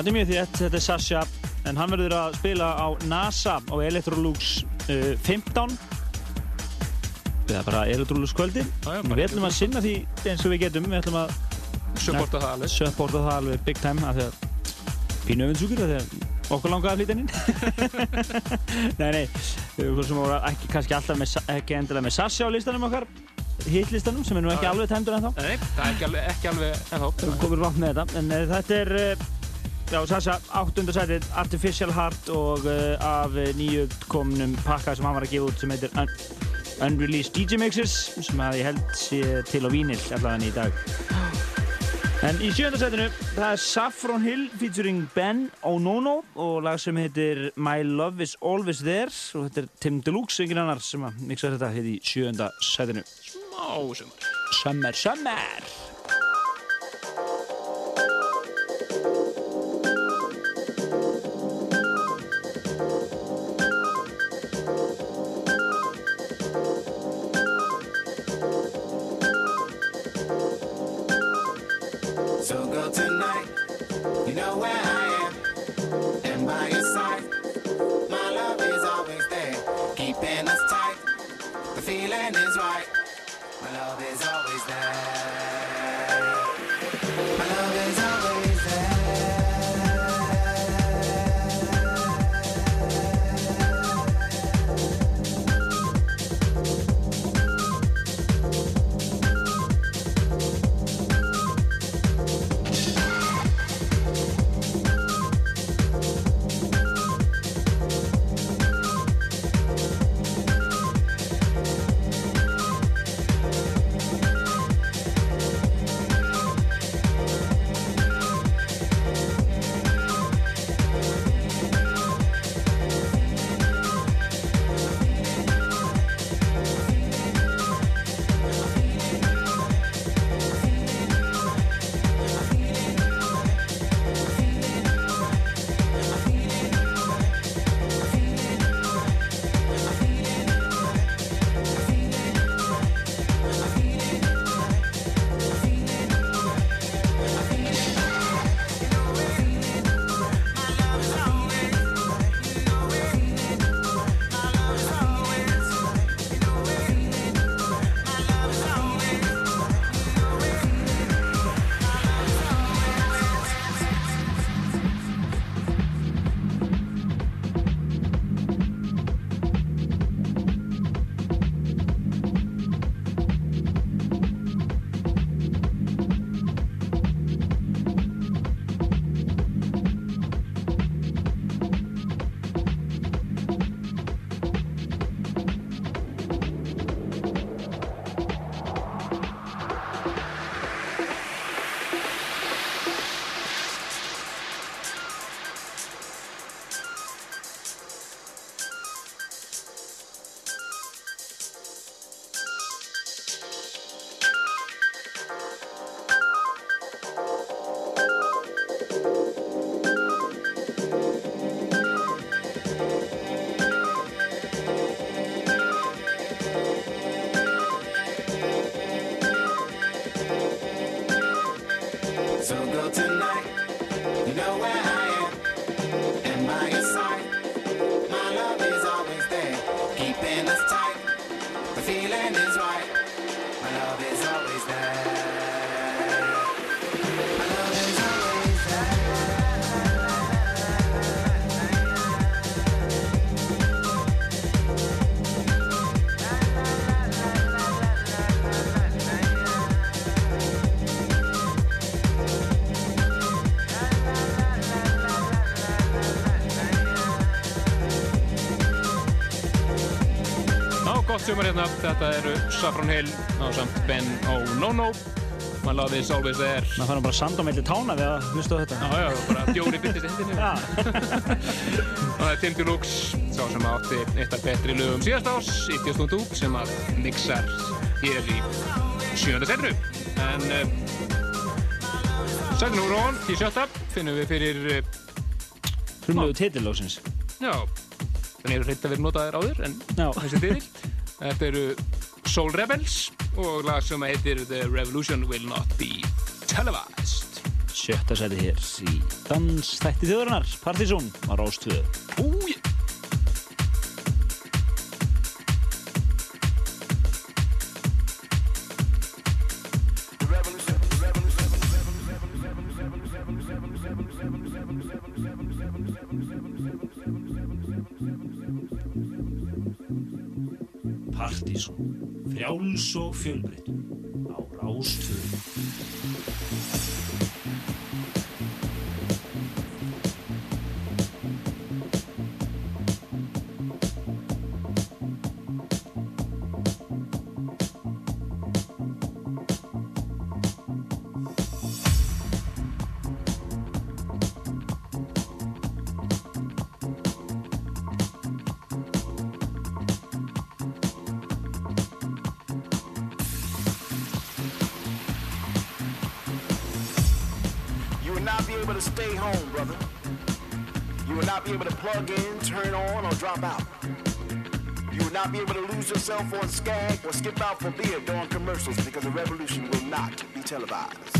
Þetta er mjög þétt, þetta er Sasha, en hann verður að spila á NASA á Electrolux uh, 15. Eða bara Electrolux kvöldi. já, Við ætlum að sinna því eins og við getum, við ætlum að Supporta það alveg. Supporta það alveg big time, af því að pínu öfinsúkur, af því að okkur langaði að flytja inn. *laughs* nei, nei, við vorum ekki kannski alltaf með, ekki endilega með Sasha á listanum okkar, hitlistanum, sem er nú ekki alveg tæmdur ennþá. Nei, það er ekki alveg, ekki alveg ennþá. Við komum rátt með þetta, en uh, þetta er, já, Sasha, áttundasætið Artificial Heart og uh, af nýju komnum pakka sem hann var að gefa út sem heitir Un Unreleased DJ Mixes, sem ég held sé til á vínil allavega í dag. En í sjöndasætinu, það er Saffron Hill featuring Ben Onono og lag sem heitir My Love Is Always There og þetta er Tim Deluxe, engin annar sem að mixa þetta hér í sjöndasætinu. Smá sumar. Summer, summer! Gott sumar hérna. Þetta eru Saffron Hill á samt Ben O'Nono. My love is always there. maður fann bara sand á melli tána við að hlusta þetta Já, já, bara bjóri byrtist hendinni. og *laughs* það er Tim Deluxe, sá sem átti eitt af betri lögum síðast ás, Idiot Don't Duke, sem að mixar hér í sjönda setinu. En uh, setinu úr hún, í sjötta, finnum við fyrir, uh, Frumlegu titillóksins já, þannig eru hreitt að vera notaðir áður, en þessi titil. *laughs* Þetta eru Soul Rebels og lag sem heitir The Revolution Will Not Be Televised. Sjötta seti hér í dansþætti þjóðurinnar Partizón á Rástvöðu Frjáls og fjölbreytt á Rástvöðu drop out. You will not be able to lose yourself on Skag or skip out for beer during commercials because the revolution will not be televised.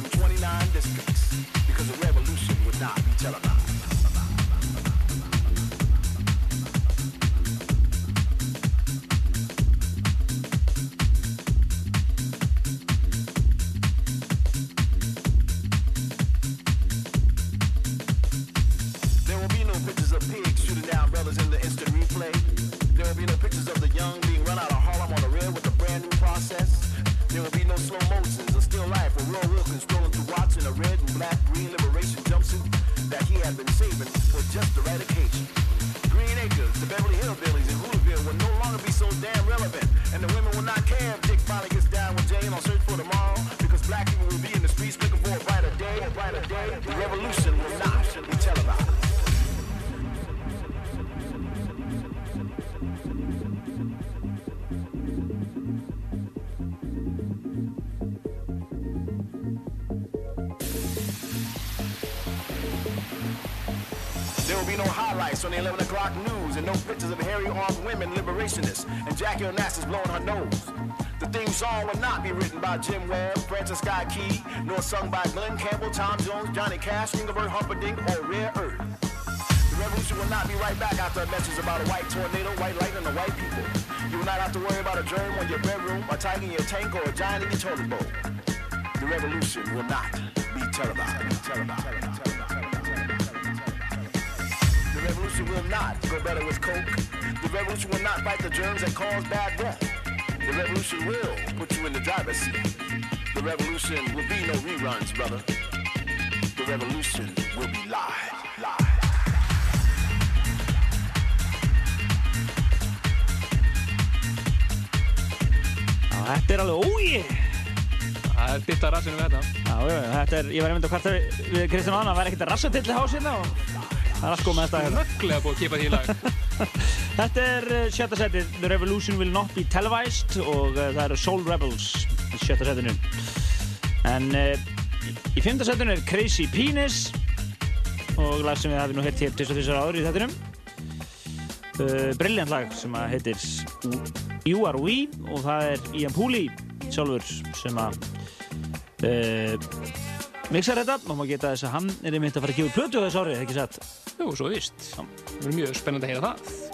Francis Scott Key, nor sung by Glenn Campbell, Tom Jones, Johnny Cash, Ingerbert Humperdinck, or Rare Earth. The revolution will not be right back after a message about a white tornado, white lightning, and white people. You will not have to worry about a germ on your bedroom, a tiger in your tank, or a giant in your toilet bowl. The revolution will not be televised. The revolution will not go better with coke. The revolution will not fight the germs that cause bad breath. The revolution will put you in the driver's seat. The revolution will be no reruns, brother. The revolution will be live. Live. Já, þetta er alveg ói. Það er að rassinu við þetta. Já, já, þetta er, ég var einmitt að kvarta við Kristján Anna, það væri ekkert rassatill í hásina og það er allt komið að staða hérna. Snögglega búið að kipa því í lag. *laughs* Þetta er uh, sjötta setið, The Revolution Will Not Be Televised og uh, það eru Soul Rebels í sjötta setinu. En uh, í- í fymta setinu er Crazy Penis og lag sem við hafum nú hitt hér til þessar áður í þettinum. Uh, Brilliant lag sem að heitir You Are We og það er Ian Pooley sjálfur sem að uh, mixar þetta og maður geta þess að hann er einmitt að fara að gefa plötu á þessu árið, ekki satt? Jú, svo víst. Það verður mjög spennandi að heyra það.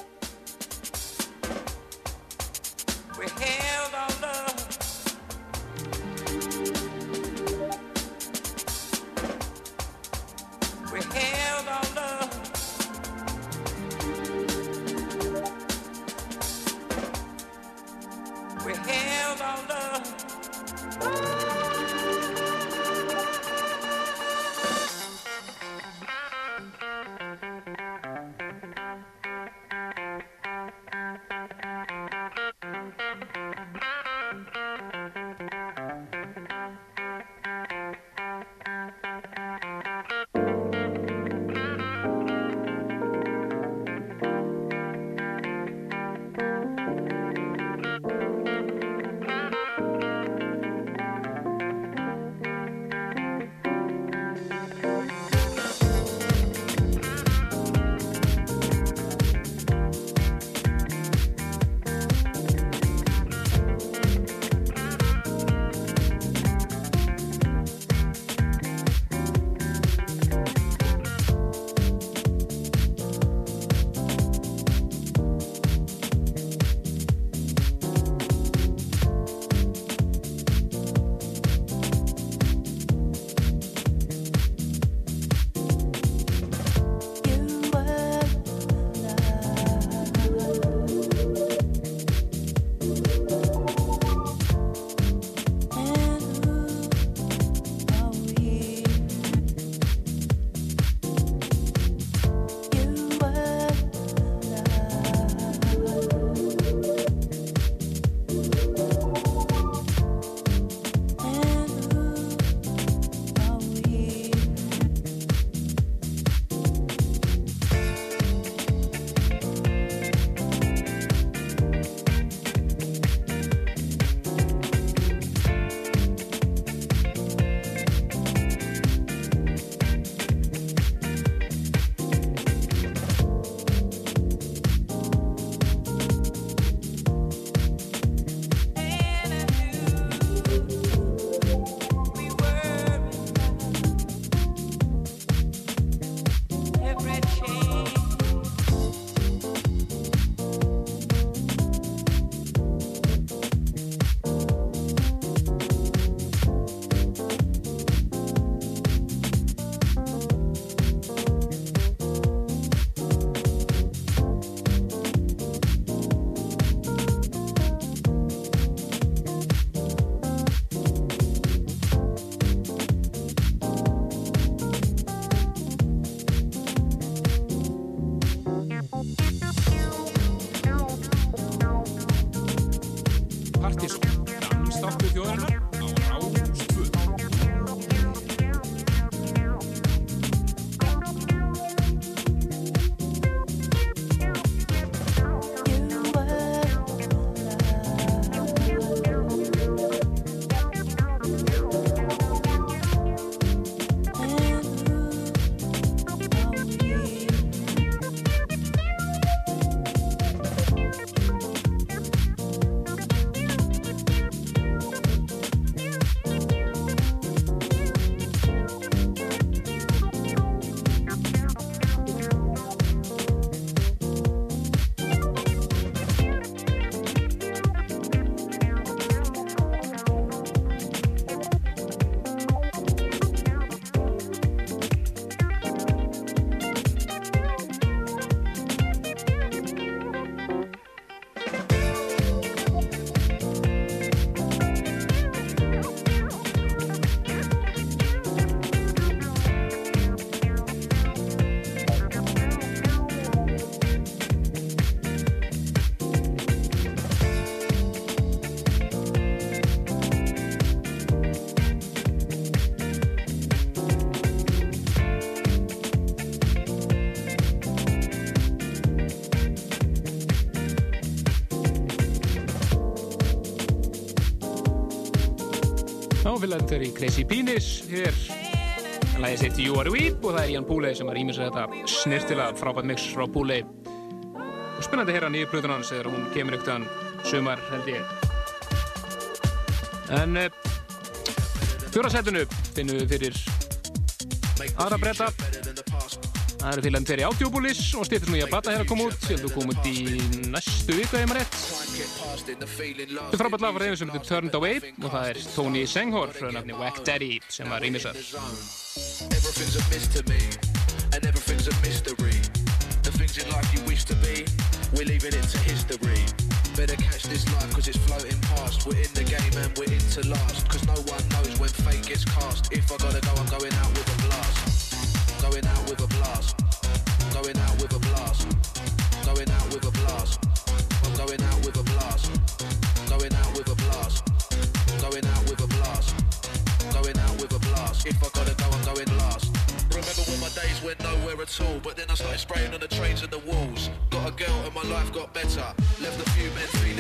Fylgjandur í Crazy Penis hér. Læðið sitt You Are Weep og það er Ian Pooley sem var ímins þetta snirtilega frábært mix frá Pooley. Og spennandi að heyra nýju plötun hans þegar hún kemur yktan sumar held ég. En uh, fjórasætunu finnum við fyrir aðra bretta. Það eru fylgjandur fyrir Átjóbúlis og stýttir nú í að bata hér að koma út. Ég að koma út í næstu viku, ef maður rétt. Þetta er frábært lag frá þeim sem heitir Turned Away og það er Tony Senghor frá nafni Wack Daddy sem var rýmisar. Everything's a miss to me, and everything's a mystery. The things in life you wish to be, we're leaving it to history. Better catch this life cause it's floating past. We're in the game and we're in to last. Cause no one knows when fate gets cast. If I gotta go, I'm going out with a blast. Going out with a blast. Going out with a blast. Going out with a blast. Going out with a blast. Going out with a blast. Going out with a blast. Going out with a blast. If I gotta go, I'm going last. Remember when my days went nowhere at all, but then I started spraying on the trains and the walls. Got a girl and my life got better. Left a few men feeling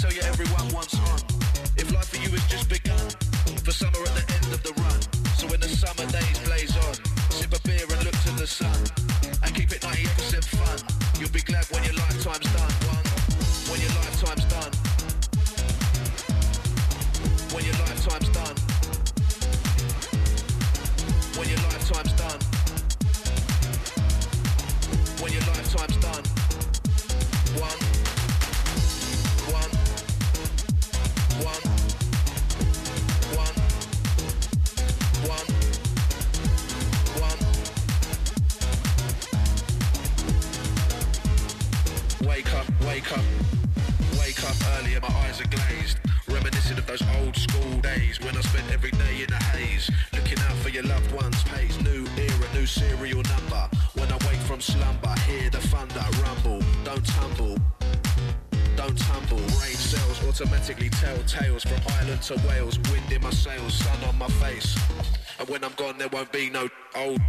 tell you everyone wants on. If life for you has just begun, for summer at the end of the run. So when the summer days blaze on, sip a beer and look to the sun, and keep it 98% fun. You'll be glad when your lifetime's done. One, when your lifetime's done. When your lifetime's done. When your lifetime's done. When your lifetime's done. One. One. Automatically tell tales from Ireland to Wales. Wind in my sails, sun on my face. And when I'm gone, there won't be no old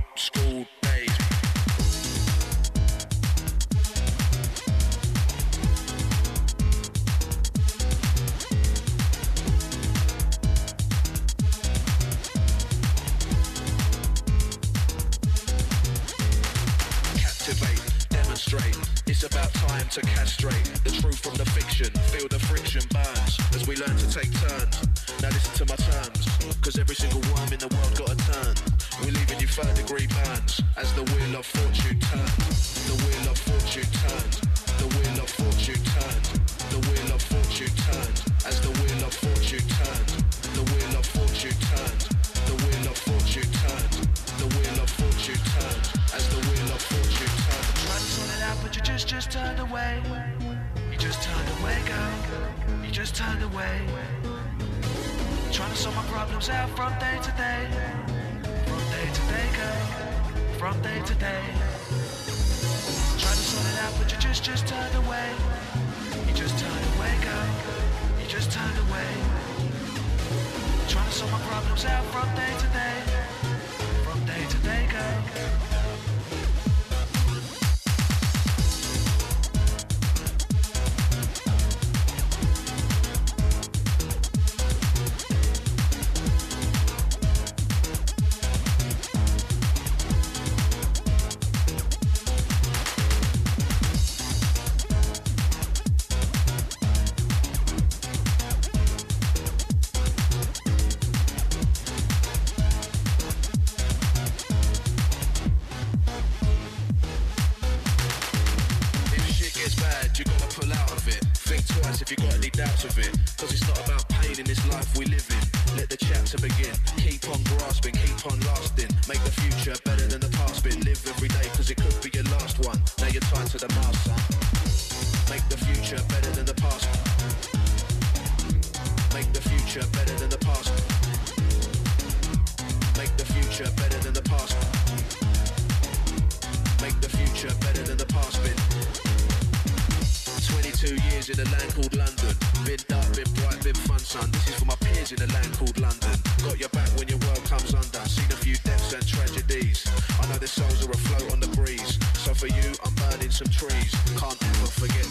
years in a land called London. Been dark, been bright, been fun, son. This is for my peers in a land called London. Got your back when your world comes under. Seen a few deaths and tragedies. I know their souls are afloat on the breeze. So for you, I'm burning some trees. Can't ever forget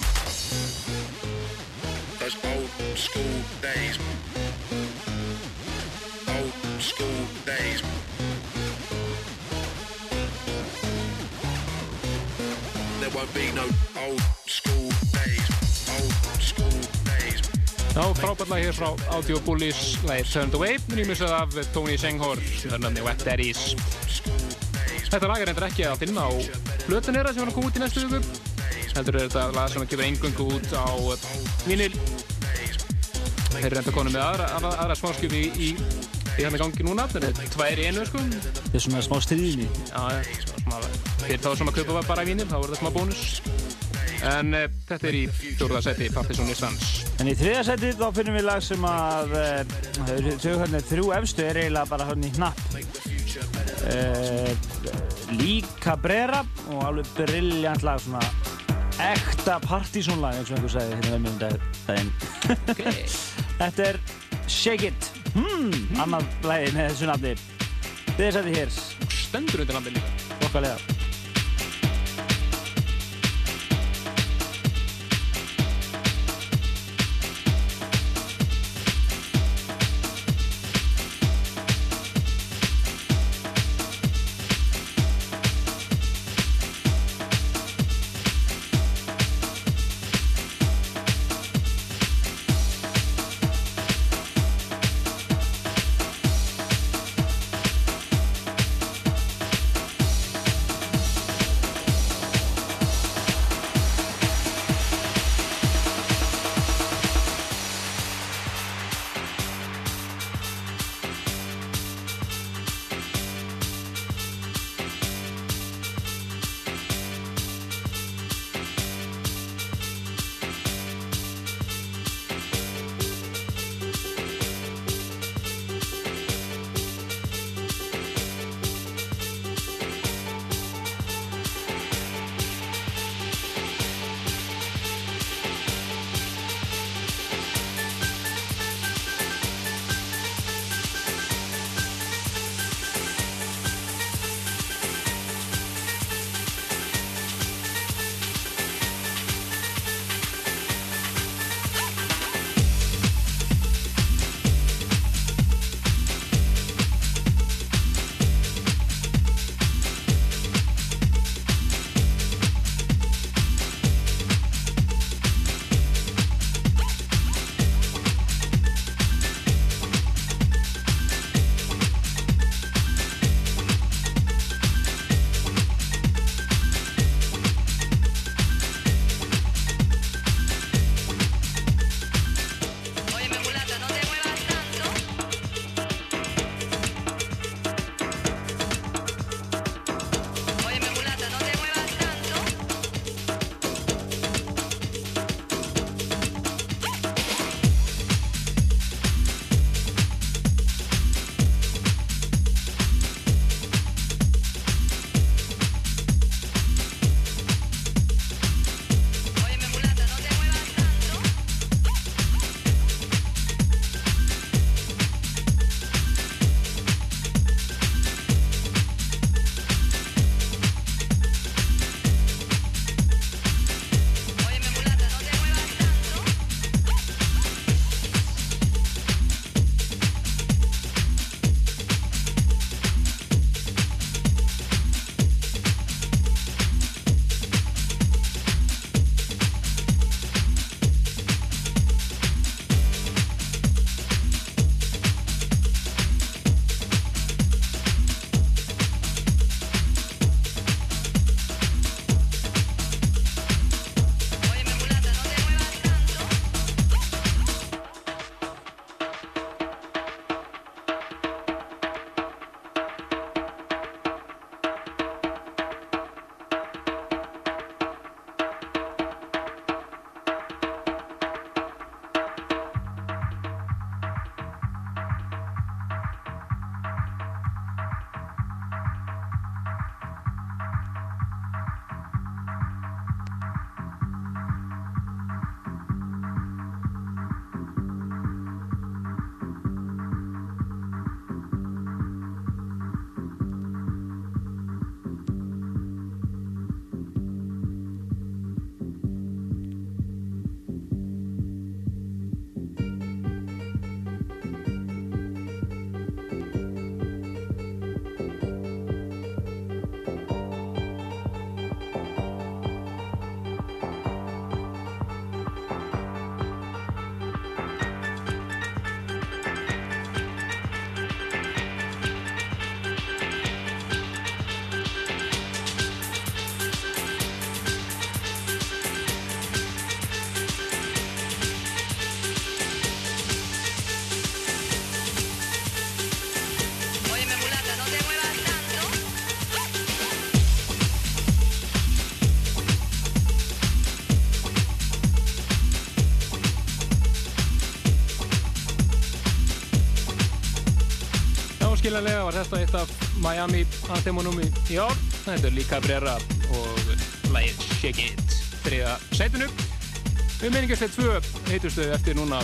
those old school days. Old school days. There won't be no old Já, frábært lag hér frá Audio Bullies, lagið Turned Away, rýmisað af Tony Senghor, hörnandi Wet Daddies. Þetta lag er reyndar ekki að finna á blötun þeirra sem að koma út í næstu viku. Heldur er þetta lag sem kemur engöngu út á vinil. Þeir eru reyndar konum með aðra, aðra, aðra smáskjöfi í, í, í hérna gangi núna. Þetta er tvær í einu, sko. Þetta er svona smá stríðinni. Já, já, svona, fyrir þá sem að kaupa bara vinil, þá er þetta smá bónus. En uh, þetta er í fjórða seti Partisan Listans. En í þriða seti þá finnum við lag sem að þau hérna þrjú efstu er eiginlega bara hérna í hnapp. Uh, Líka Brera og alveg brilljant lag svona ekta partysónlag eins og einhver sagði hérna um daginn. *laughs* Þetta er Shake It. Hmm, annað lagi með þessu nafni. Þriða seti hér. Stendur undir nafni líka. Okkarlega. Skiljanlega var þetta eitt af Miami anthemunum í ár. Þetta er líka Brera og lagið Shake It, þriða sætinu. Við menningarslega tvö heitustu eftir núna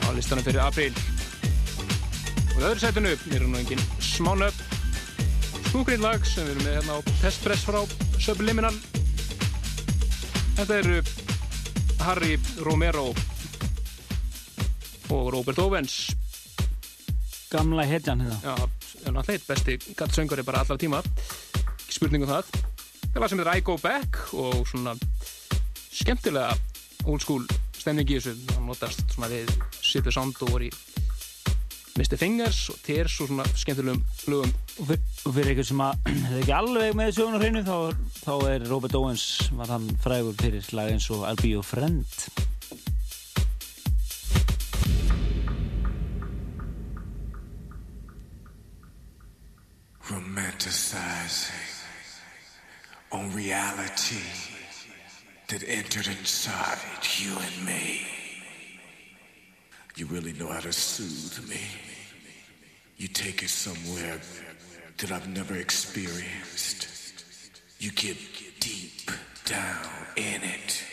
á listanum fyrir apríl. Og í öðru sætinu er nú engin smánöf snúgrinn lag sem við erum með hérna á testpress frá Subliminal. Þetta eru Harry Romero og Robert Owens Gamla hetjan hérna. Já, er náttúrulega eitt besti gattsöngari bara allra tíma ekki spurning um það það er lag sem heitir I Go Back og svona skemmtilega old school stemning í þessu það notast svona við Sippi Sand og voru í Mr. Fingers og Tears og svona skemmtilegum lögum Og fyr- og fyrir eitthvað sem að *clears throat* það er ekki alveg með sögun á hreinu þá, þá er Robert Owens var hann frægur fyrir lag eins og I'll Be Your Friend romanticizing on reality that entered inside you and me. You really know how to soothe me. You take it somewhere that I've never experienced. You get deep down in it.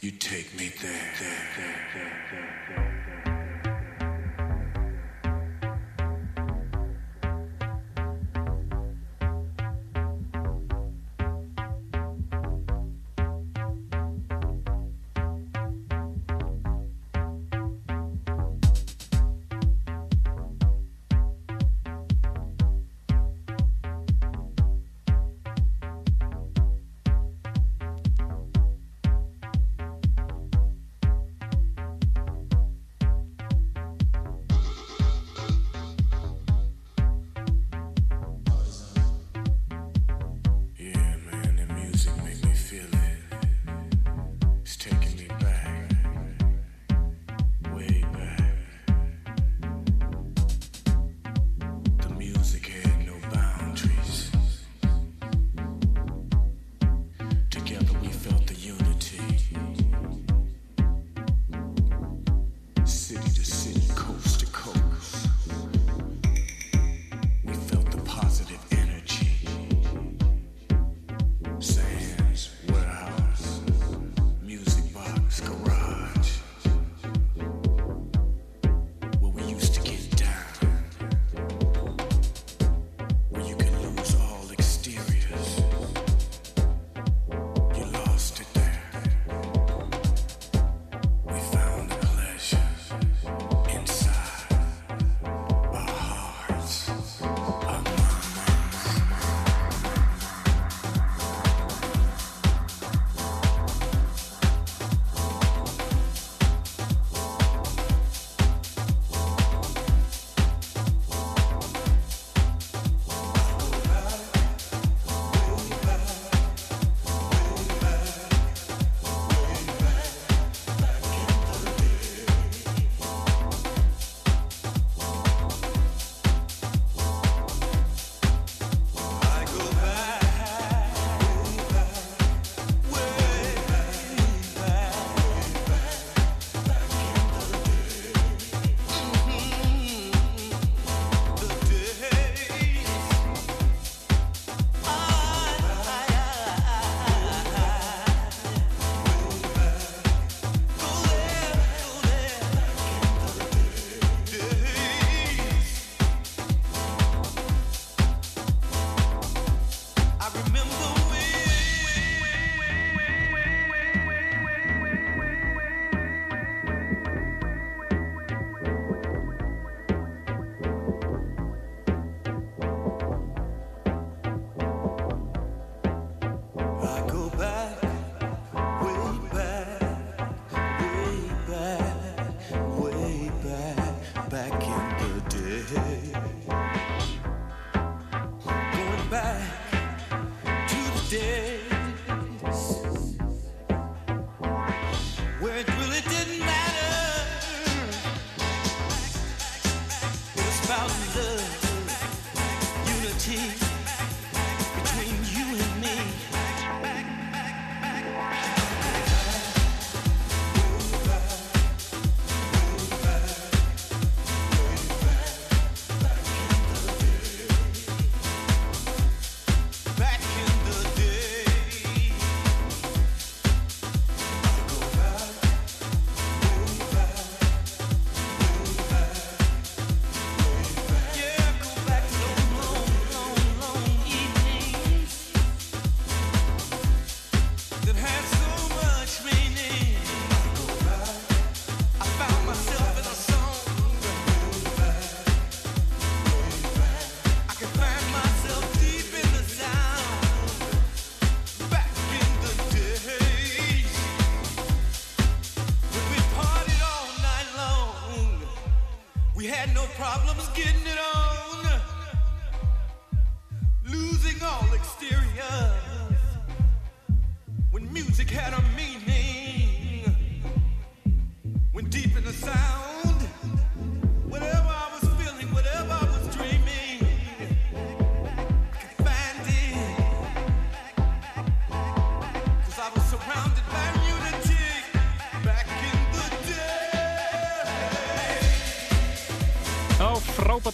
You take me there. there, there, there.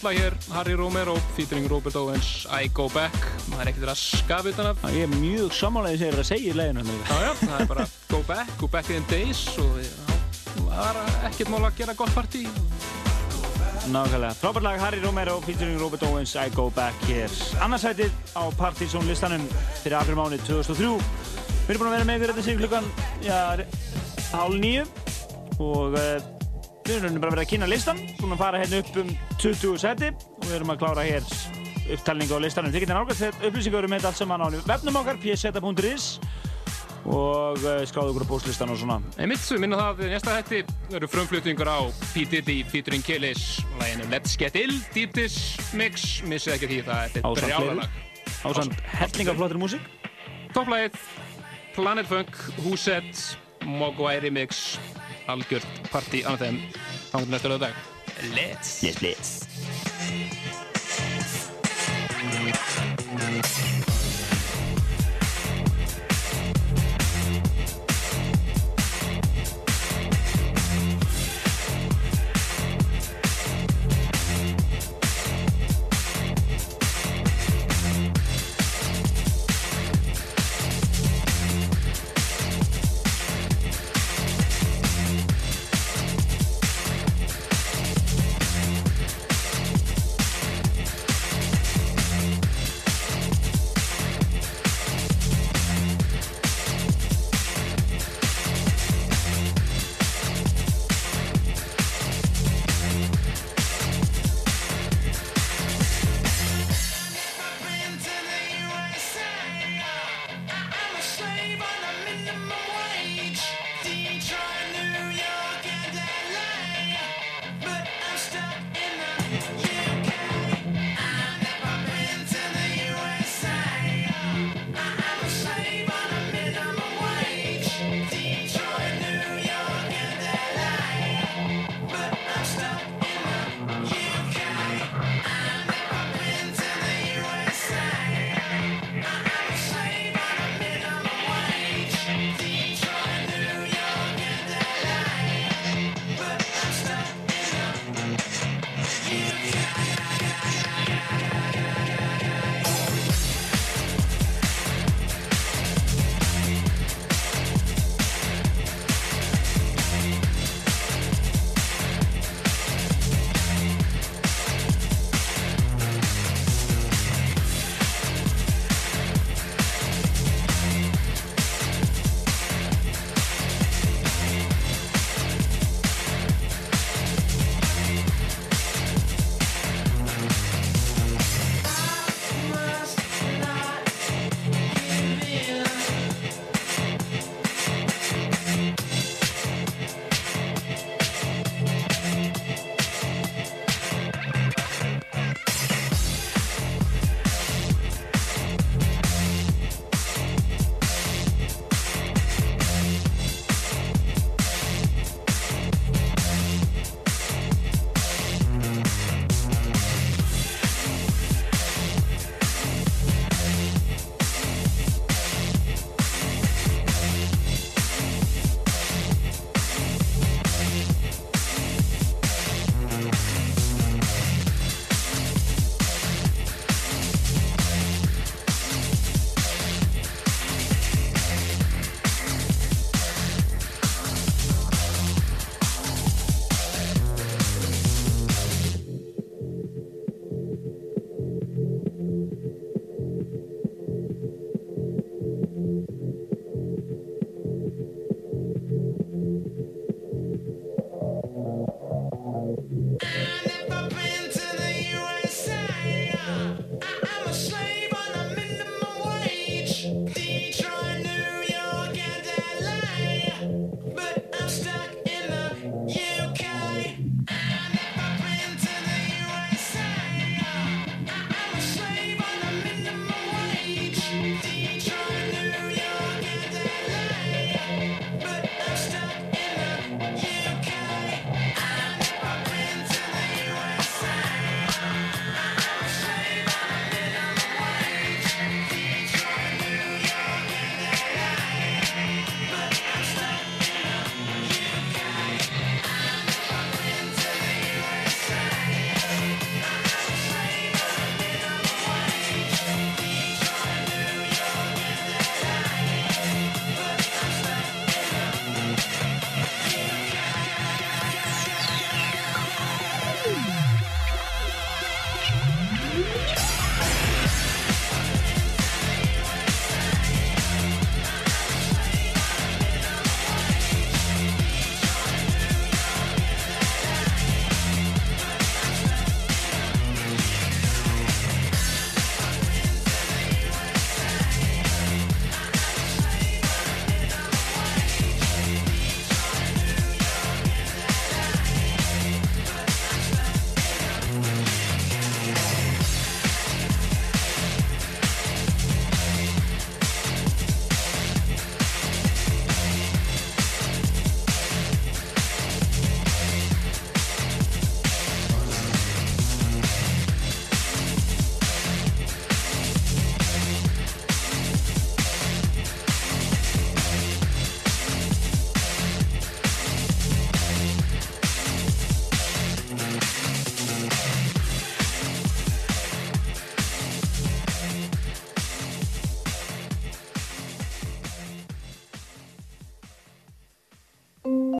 Fráballa hér, Harry Romero, featuring Robert Owens, I Go Back. Það er ekkert að skafa utan af. Ég er mjög sammálaðið þegar það segir leginu. Já, já, það er bara Go Back, Go Back in Days og það var ekkert mál að gera gott partí. Nákvæmlega. Frábært lag Harry Romero featuring Robert Owens, I Go Back hér. Annarsætið á Partizón listanum fyrir april mánu 2003. Við erum búin að vera með ykkur þetta síðan klukkan, já, hálf nýju og uh, við erum bara verið að kynna listan, að fara hérna upp um 20 seti og við erum að klára hér upptalningu á listanum. Þið getur nálgast þetta upplýsingar um þetta allt saman á vefnum okkar, pseta.is og uh, skráðu ykkur á bóslistan og svona. Einmitt, við minna það að næsta hætti eru frumflutningur á P. Diddy featuring Killis læginu Let's Get Ill, Deep Dish Mix missið ekki því það er Ásamt brjálalag. Ásamt hellingaflottir músík. Topplægið, Planet Funk, Húsett, Mogwai Remix algjörð parti annað þeim. Þannig næstu löðu dag Let's. Let's Let's.